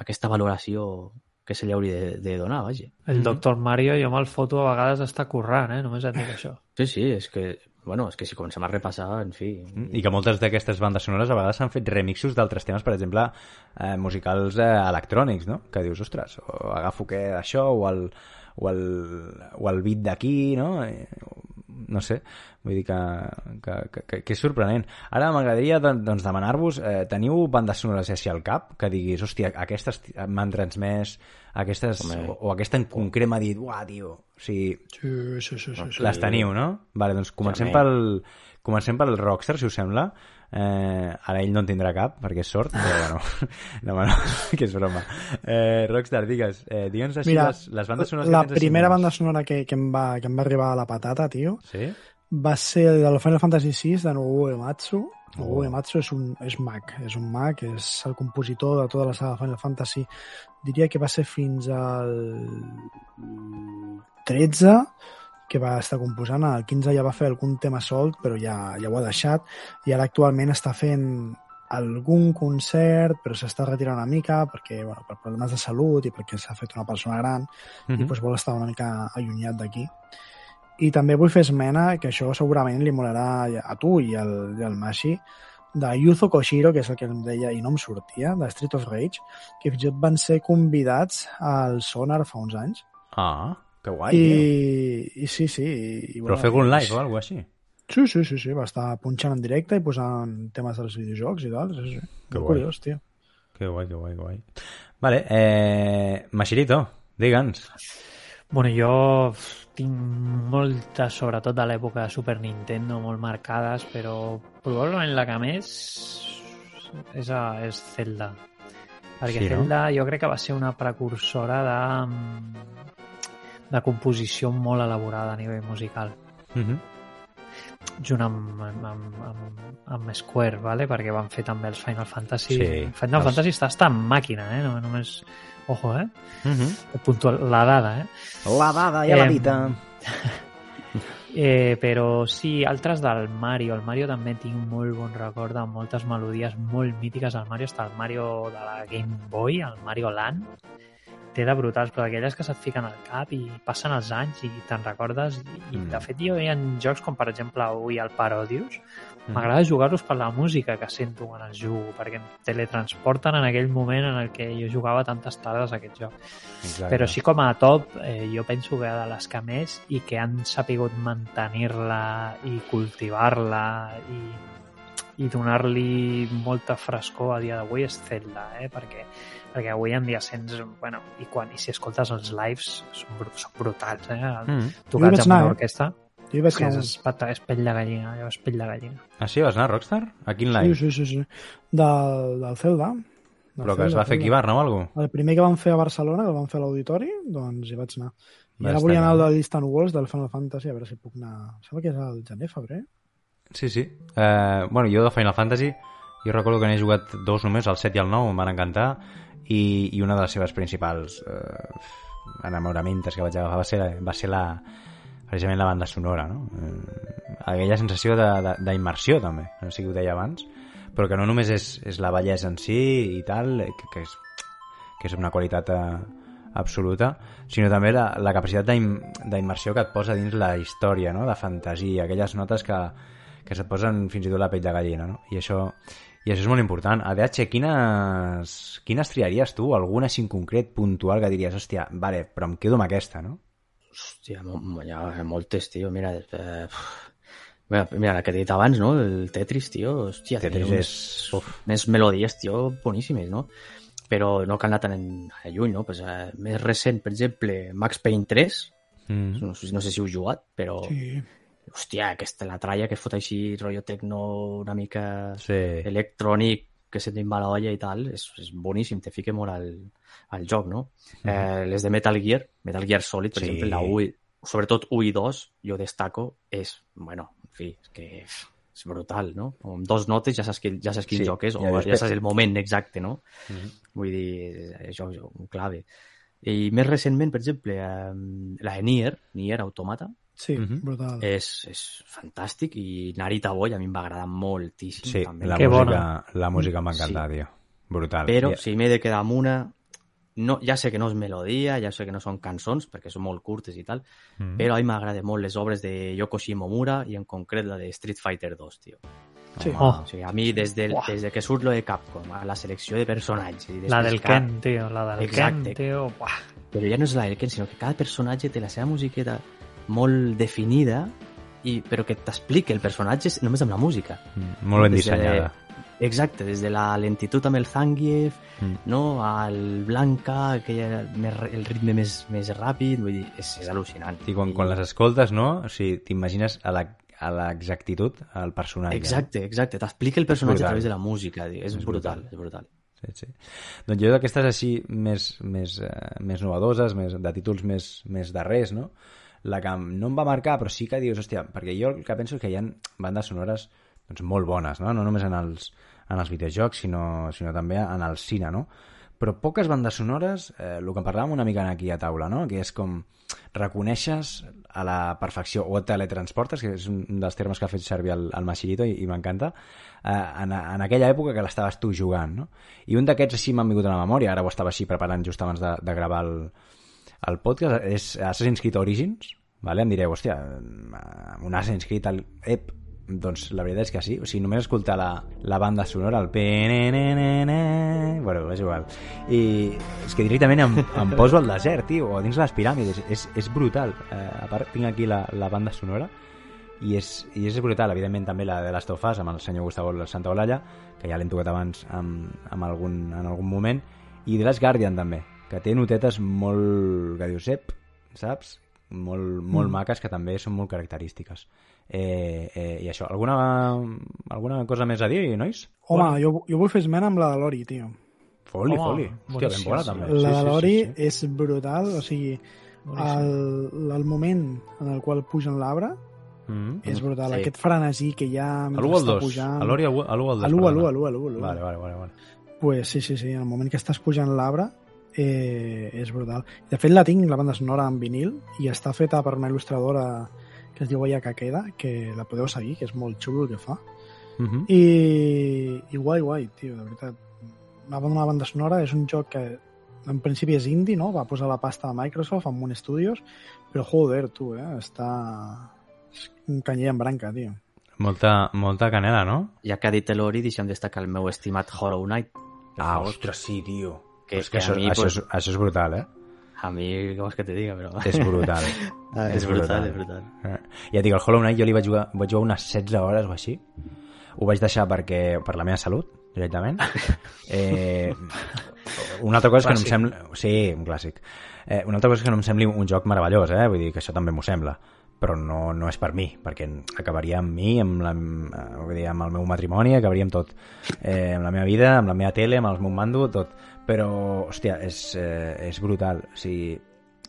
aquesta valoració que se li hauria de, de donar, vaja.
El doctor Mario, jo me'l foto a vegades està currant, eh? Només et dic això.
Sí, sí, és que, bueno, és que si comencem a repassar, en fi...
I que moltes d'aquestes bandes sonores a vegades s'han fet remixos d'altres temes, per exemple, eh, musicals eh, electrònics, no? Que dius, ostres, o agafo què d'això, o el, o el, o el beat d'aquí, no? Eh, no sé, vull dir que, que, que, que és sorprenent. Ara m'agradaria doncs, demanar-vos, eh, teniu bandes sonores així al cap que diguis, hòstia, aquestes m'han transmès, aquestes, o, o aquesta en concret m'ha dit, uah, tio, o sigui,
Sí, sí, sí, sí. sí.
les teniu, no? Vale, doncs comencem
També.
pel, comencem pel Rockstar, si us sembla. Eh, ara ell no en tindrà cap, perquè és sort, però bueno, no, no, que és broma. Eh, Rockstar, digues, eh, digue'ns així
Mira,
les, les bandes sonores
la
que tens així
primera banda sonora que, que, em va, que em va arribar a la patata, tio,
Sí?
va ser del Final Fantasy VI de Nobuo Uematsu. Nobuo
Oh.
Uematsu és un és mag, és un mag, és el compositor de tota la saga Final Fantasy. Diria que va ser fins al 13 que va estar composant, al 15 ja va fer algun tema solt, però ja, ja ho ha deixat, i ara actualment està fent algun concert, però s'està retirant una mica perquè, bueno, per problemes de salut i perquè s'ha fet una persona gran, i
Mhm.
doncs vol estar una mica allunyat d'aquí. I també vull fer esmena, que això segurament li molarà a tu i al, i al Mashi, de Yuzo Koshiro, que és el que em deia i no em sortia, de Street of Rage, que fins i tot van ser convidats al Sonar fa uns anys.
Ah, que guai, tio.
I, I sí, sí. I, i,
Però fer algun live o alguna cosa així.
Sí, sí, sí, sí, va estar punxant en directe i posant temes dels videojocs i tal. Sí, sí.
Que guai.
curiós, tio.
Que guai, que guai, que guai. Vale, eh, Machirito, digue'ns.
Bueno, jo tinc moltes, sobretot de l'època de Super Nintendo, molt marcades, però probablement la que més és, a, és Zelda. Perquè
Sí, no?
Zelda jo crec que va ser una precursora de, de composició molt elaborada a nivell musical
Uh -huh.
junt amb, amb, amb, amb, amb Square, vale? perquè van fer també els Final Fantasy.
Sí,
Final
els-
Fantasy està, està en màquina, eh? no, només... Ojo, eh?
Uh -huh.
Puntual, la dada, eh?
La dada i la
Em,
dita.
Eh, però sí, altres del Mario. El Mario també tinc molt bon record de moltes melodies molt mítiques. El Mario està el Mario de la Game Boy, el Mario Land. Té de brutals, però d'aquelles que se't fiquen al cap i passen els anys i te'n recordes. I, i
Mm.
de fet, jo hi ha jocs com, per exemple, avui el Parodius.
Mm.
M'agrada jugar-los per la música que sento quan els jugo, perquè em teletransporten en aquell moment en el que jo jugava tantes tardes a aquest joc.
Exacte.
Però així com a top, eh, jo penso que de les que més i que han sapigut mantenir-la i cultivar-la i, i donar-li molta frescor a dia d'avui és Zelda, eh? perquè, perquè avui en dia sents, bueno, i, quan, i si escoltes els lives són, són brutals, eh?
Mm.
Tocats amb
anar,
una
eh?
orquestra,
Jo hi vaig
que
anar
és, és pell de gallina, allò és pell de gallina.
Ah, sí? Vas anar a Rockstar? A quin
Sí,
live?
sí, sí, sí. Del, del Zelda. Del
Però que es va fer aquí a
Zelda.
Barna o alguna cosa?
El primer que van fer a Barcelona, que el van fer a l'Auditori, doncs hi vaig anar. I ara volia anar al de Distant Worlds del Final Fantasy, a veure si puc anar... Sembla que és al gener, febrer.
Sí, sí. Eh, bueno, jo de Final Fantasy, jo recordo que n'he jugat dos només, el 7 i el 9, em van encantar, i, i una de les seves principals eh, enamoramentes que vaig agafar va ser, va ser la, precisament la banda sonora, no? Eh, aquella sensació d'immersió, també, no sé si ho deia abans, però que no només és, és la bellesa en si i tal, que, que, és, que és una qualitat eh, absoluta, sinó també la, la capacitat d'im- d'immersió que et posa dins la història, no? de fantasia, aquelles notes que, que se't posen fins i tot la pell de gallina, no? I això, i això és molt important. A DH, quines, quines triaries tu? Alguna així en concret, puntual, que diries, hòstia, vale, però em quedo amb aquesta, no?
Hòstia, hi ha moltes, tio. Mira, eh, mira, mira, la que he dit abans, no? El Tetris, tio. Hòstia,
Tetris és-
unes melodies, tio, boníssimes, no? Però no cal anar tan en, lluny, no? Pues, eh, més recent, per exemple, Max Payne 3,
Mm.
no, sé- no sé si heu jugat, però...
Sí.
Hòstia, aquesta, la tralla que fot així, rotllo tecno, una mica
Sí.
electrònic, que se te'n va la olla i tal, és, és boníssim, te fica molt al, al joc, no? eh, les de Metal Gear, Metal Gear Solid, per
Sí.
exemple, la 1, i- sobretot 1 i 2, jo destaco, és, bueno, en fi, és que és brutal, no? Amb dos notes ja saps, que, ja saps quin
Sí,
joc és,
ja
o
dius,
ja saps el moment exacte, no?
Mhm.
Vull dir, això és un clave. I més recentment, per exemple, eh, la de Nier, Nier Automata,
Sí,
Mhm.
brutal.
És, és fantàstic i Narita Boy a mi em va agradar moltíssim.
Sí,
també.
la
Que
música,
bona.
la música em va encantar, tio. Brutal.
Però
I-
si m'he de quedar amb una... No, ja sé que no és melodia, ja sé que no són cançons, perquè són molt curtes i tal,
Mhm.
però a mi m'agraden molt les obres de Yoko Shimomura i en concret la de Street Fighter 2, tio.
Sí.
Oh,
O sigui, a mi, des, del,
Uah.
des de que surt lo de Capcom, a la selecció de personatges... I
la del
cada-
Ken, tio, la del
Exacte.
Ken, tio. Buah.
Però ja no és la del Ken, sinó que cada personatge té la seva musiqueta molt definida, i, però que t'explica el personatge només amb la música.
Mm, Molt ben
Des de-
dissenyada.
Exacte, des de la lentitud amb el Zangief,
Mm.
no, al Blanca, aquella, més, el ritme més, més ràpid, vull dir, és, és al·lucinant.
I quan, quan les escoltes, no? O sigui, t'imagines a la a l'exactitud el personatge.
Exacte, exacte, t'explica el personatge a través de la música, és,
És brutal.
brutal, és brutal.
Sí, sí. Doncs jo d'aquestes així més, més, eh, més novedoses, més, de títols més, més darrers, no? La que no em va marcar, però sí que dius, hòstia, perquè jo el que penso és que hi ha bandes sonores doncs, molt bones, no? No només en els, en els videojocs, sinó, sinó també en el cine, no? Però poques bandes sonores, eh, el que parlàvem una mica aquí a taula, no? Que és com reconeixes a la perfecció o et teletransportes, que és un dels termes que ha fet servir el, el Machirito i, i m'encanta, eh, en, en aquella època que l'estaves tu jugant, no? I un d'aquests així m'han vingut a la memòria, ara ho estava així preparant just abans de, de gravar el, el podcast, és Assassin's Creed Origins, vale? em direu, hòstia, eh, un Assassin's Creed al... Ep, doncs la veritat és que sí, o sigui, només escoltar la, la banda sonora, el PNNN... Bueno, és igual. I és que directament em, em poso al desert, tio, o dins les piràmides, és, és brutal. Eh, a part, tinc aquí la, la banda sonora, i és, i és brutal, evidentment també la de Last of Us amb el senyor Gustavo Santaolalla que ja l'hem tocat abans amb, amb algun, en algun moment i The Last Guardian també que té notetes molt que dius, ep, saps? molt, molt mm. maques que també són molt característiques eh, eh, i això, alguna, alguna cosa més a dir, nois?
Home, jo, jo vull fer esmena amb la de l'Ori, tio.
Foli,
Home,
foli, hòstia, ben bona
sí.
també
La de l'Ori
sí, sí.
és brutal, o sigui,
Boníssim.
el, el moment en el qual pugen l'arbre
Mm.
és brutal.
Sí.
Aquest frenesí que hi ha
A
mentre
l'1 al
està
2,
pujant...
a l'Ori a l'1 al 2
A l'1, a l'1,
perdona.
a l'1, a l'1, a l'1.
Vale, vale, vale, vale.
Pues sí, sí, sí, en el moment que estàs pujant l'arbre eh, és brutal. De fet, la tinc, la banda sonora en vinil, i està feta per una il·lustradora que es diu Aya Kakeda, que la podeu seguir, que és molt xulo el que fa.
Mm -hmm.
I, i guai, guai, tio, de veritat. Una, una banda sonora és un joc que en principi és indie, no? Va posar la pasta a Microsoft amb un Studios, però joder, tu, eh? Està... És un canyer en branca, tio.
molta, molta canela, no?
Ja que ha dit l'Ori, deixem destacar el meu estimat Hollow Knight.
Ah, ostres, sí, tio.
Que-
és que,
que a
això,
mi,
això,
pues-
és, això és brutal, eh?
A mi, què vols que te diga, però...
És brutal.
Ah, és, brutal, és brutal.
Eh, Ja et dic, el Hollow Knight jo li vaig jugar, vaig jugar unes 16 hores o així. Ho vaig deixar perquè per la meva salut, directament. Eh, una altra cosa és que no em sembla... Sí, un clàssic. Eh, una altra cosa és que no em sembli un joc meravellós, eh? Vull dir que això també m'ho sembla però no, no és per mi, perquè acabaria amb mi, amb, la, eh, vull dir, amb el meu matrimoni, acabaria amb tot. Eh, amb la meva vida, amb la meva tele, amb el meu mando, tot. Però, hòstia, és, eh, és brutal. O sigui,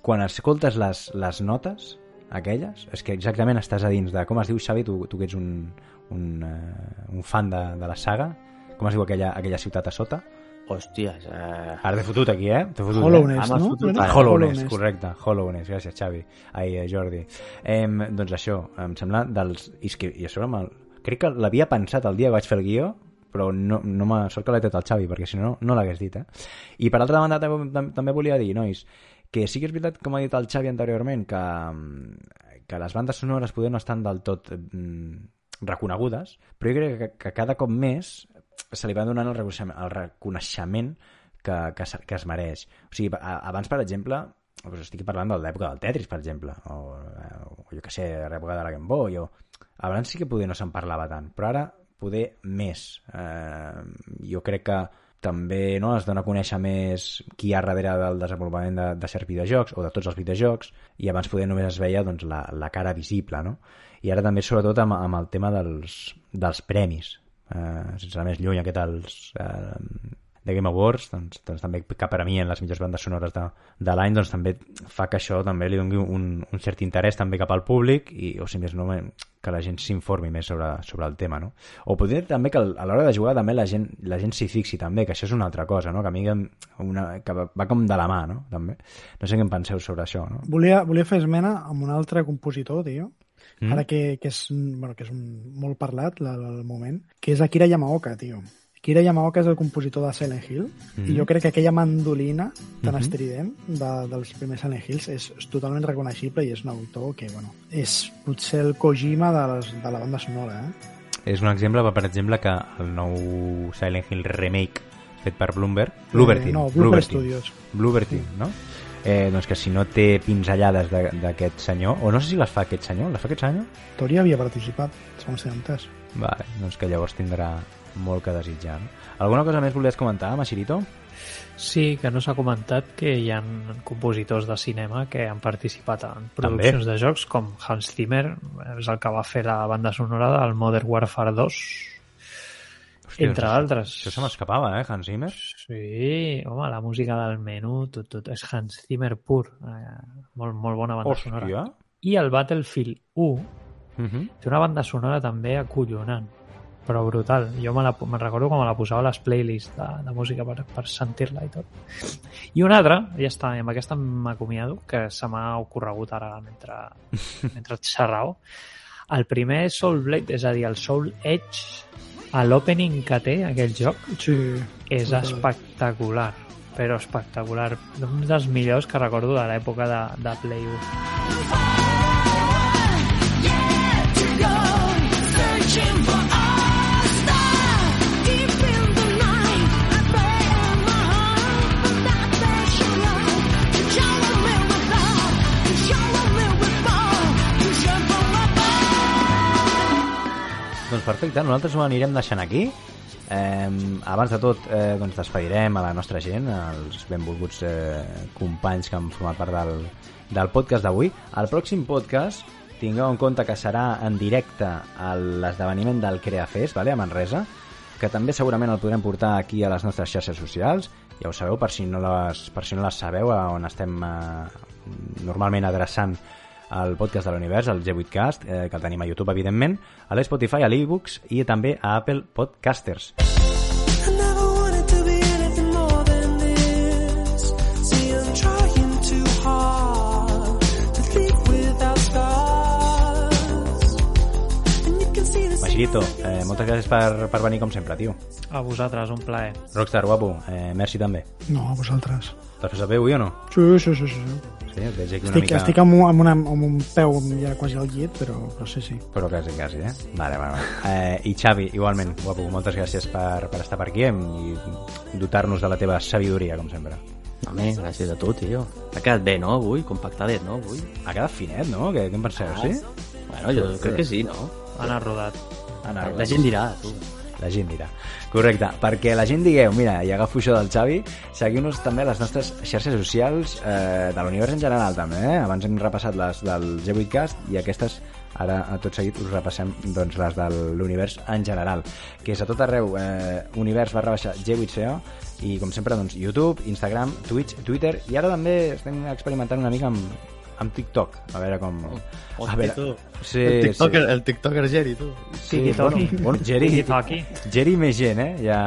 quan escoltes les, les notes, aquelles, és que exactament estàs a dins de... Com es diu, Xavi, tu, tu que ets un, un, uh, un fan de, de la saga, com es diu aquella, aquella ciutat a sota?
Hòsties, eh...
Ara t'he fotut aquí, eh? T'he fotut,
Hollow
eh?
Ah, m'has
no?
fotut.
Ah, Hollowness,
Hollowness.
correcte, Hollowness, gràcies Xavi ai, eh, Jordi eh, doncs això, em sembla dels i, és que, i a sobre me'l- crec que l'havia pensat el dia que vaig fer el guió però no, no m'ha sort que l'he tret al Xavi perquè si no, no l'hagués dit eh? i per altra banda també, tam- també volia dir nois, que sí que és veritat com ha dit el Xavi anteriorment que, mm, que les bandes sonores poder no estan del tot mm, reconegudes però jo crec que, que cada cop més se li va donant el reconeixement, el reconeixement que, que, que es mereix. O sigui, abans, per exemple, doncs estic parlant de l'època del Tetris, per exemple, o, eh, o jo que sé, l'època de la Game Boy, o... abans sí que poder no se'n parlava tant, però ara poder més. Eh, jo crec que també no, es dona a conèixer més qui hi ha darrere del desenvolupament de, de certs videojocs o de tots els videojocs i abans poder només es veia doncs, la, la cara visible no? i ara també sobretot amb, amb el tema dels, dels premis eh, sense anar més lluny aquest els, eh, de Game Awards, doncs, doncs també que per a mi en les millors bandes sonores de, de l'any doncs també fa que això també li doni un, un cert interès també cap al públic i, o si més no, que la gent s'informi més sobre, sobre el tema, no? O podria també que a l'hora de jugar també la gent la gent s'hi fixi també, que això és una altra cosa, no? Que a mi una, que va com de la mà, no? També. No sé què en penseu sobre això, no?
Volia, volia fer esmena amb un altre compositor, tio, mm. ara que, que, és, bueno, que és un, molt parlat al moment, que és Akira Yamaoka, tio. Akira Yamaoka és el compositor de Silent Hill mm. i jo crec que aquella mandolina tan mm -hmm. estrident de, dels primers Silent Hills és, és totalment reconeixible i és un autor que, bueno, és potser el Kojima de, les, de la banda sonora, eh?
És un exemple, per exemple, que el nou Silent Hill remake fet per Bloomberg, Bloober Team,
eh, no, Bloober Studios.
Bloober Team, no? Eh, doncs que si no té pinzellades d'aquest senyor, o no sé si les fa aquest senyor, les fa aquest senyor?
Tori havia participat, segons s'ha entès.
Vale, doncs que llavors tindrà molt que desitjar. No? Alguna cosa més volies comentar, Machirito?
Sí, que no s'ha comentat que hi ha compositors de cinema que han participat en produccions També. de jocs, com Hans Zimmer, és el que va fer la banda sonora del Modern Warfare 2, Hòstia, entre això, altres.
Això se m'escapava, eh, Hans Zimmer?
Sí, home, la música del menú, tot, tot, és Hans Zimmer pur. Eh, molt, molt bona banda
Hòstia.
sonora. I el Battlefield 1 uh -huh. té una banda sonora també acollonant però brutal. Jo me, la, me recordo quan me la posava a les playlists de, de música per, per sentir-la i tot. I una altra, ja està, amb aquesta m'acomiado, que se m'ha ocorregut ara mentre, mentre xerrau. El primer Soul Blade, és a dir, el Soul Edge, a l'opening que té aquell joc,
sí,
és brutal. espectacular però espectacular. Un dels millors que recordo de l'època de, de Play 1.
Doncs perfecte, nosaltres ho anirem deixant aquí. Eh, abans de tot, eh, doncs despedirem a la nostra gent, als benvolguts eh, companys que han format part del, del podcast d'avui. El pròxim podcast tingueu en compte que serà en directe a l'esdeveniment del CreaFest, vale, a Manresa, que també segurament el podrem portar aquí a les nostres xarxes socials. Ja ho sabeu, per si no les, per si no les sabeu, on estem eh, normalment adreçant al podcast de l'univers, el G8cast, eh, que el tenim a YouTube, evidentment, a l'Spotify, a l'eBooks i també a Apple Podcasters. Machirito, eh, moltes gràcies per, per venir com sempre, tio.
A vosaltres, un plaer.
Rockstar, guapo, eh, merci també.
No, a vosaltres.
T'has fet bé avui o no?
Sí, sí, sí. sí.
Sí, et veig aquí una
estic,
mica...
estic amb, un, amb, una, amb un peu ja quasi al llit, però, però sí, sí.
Però quasi, quasi, eh? Vale, vale, vale. Eh, I Xavi, igualment, guapo, moltes gràcies per, per estar per aquí i dotar-nos de la teva sabidoria, com sempre.
Home, gràcies a tu, tio. Ha quedat bé, no, avui? Compactadet, no, avui?
Ha quedat finet, no? Què, què en penseu, ah, sí?
Bueno, jo crec que sí, no?
Ha anat rodat.
Anat rodat.
La gent dirà, tu
la gent dirà. Correcte, perquè la gent digueu, mira, i agafo això del Xavi, seguiu-nos també a les nostres xarxes socials eh, de l'univers en general també, eh? Abans hem repassat les del G8cast i aquestes ara a tot seguit us repassem doncs, les de l'univers en general, que és a tot arreu eh, univers barra baixa G8CO i com sempre doncs, YouTube, Instagram, Twitch, Twitter i ara també estem experimentant una mica amb, amb TikTok, a veure com...
Oh, a veure,
tu.
Sí, el, TikToker, sí. el TikToker Jerry, tu.
Sí, bueno, bueno, Jerry, Jerry més gent, eh? Ja,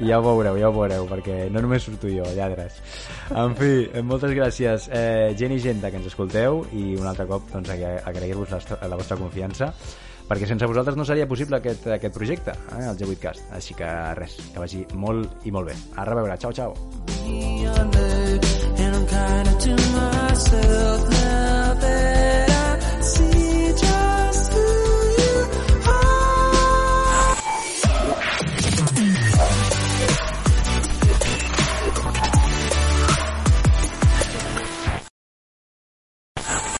ja ho veureu, ja ho veureu, perquè no només surto jo, lladres. En fi, moltes gràcies, eh, gent i gent que ens escolteu, i un altre cop doncs, agrair-vos la, la vostra confiança perquè sense vosaltres no seria possible aquest, aquest projecte, eh, el G8cast. Així que res, que vagi molt i molt bé. A reveure, xau, xau. myself.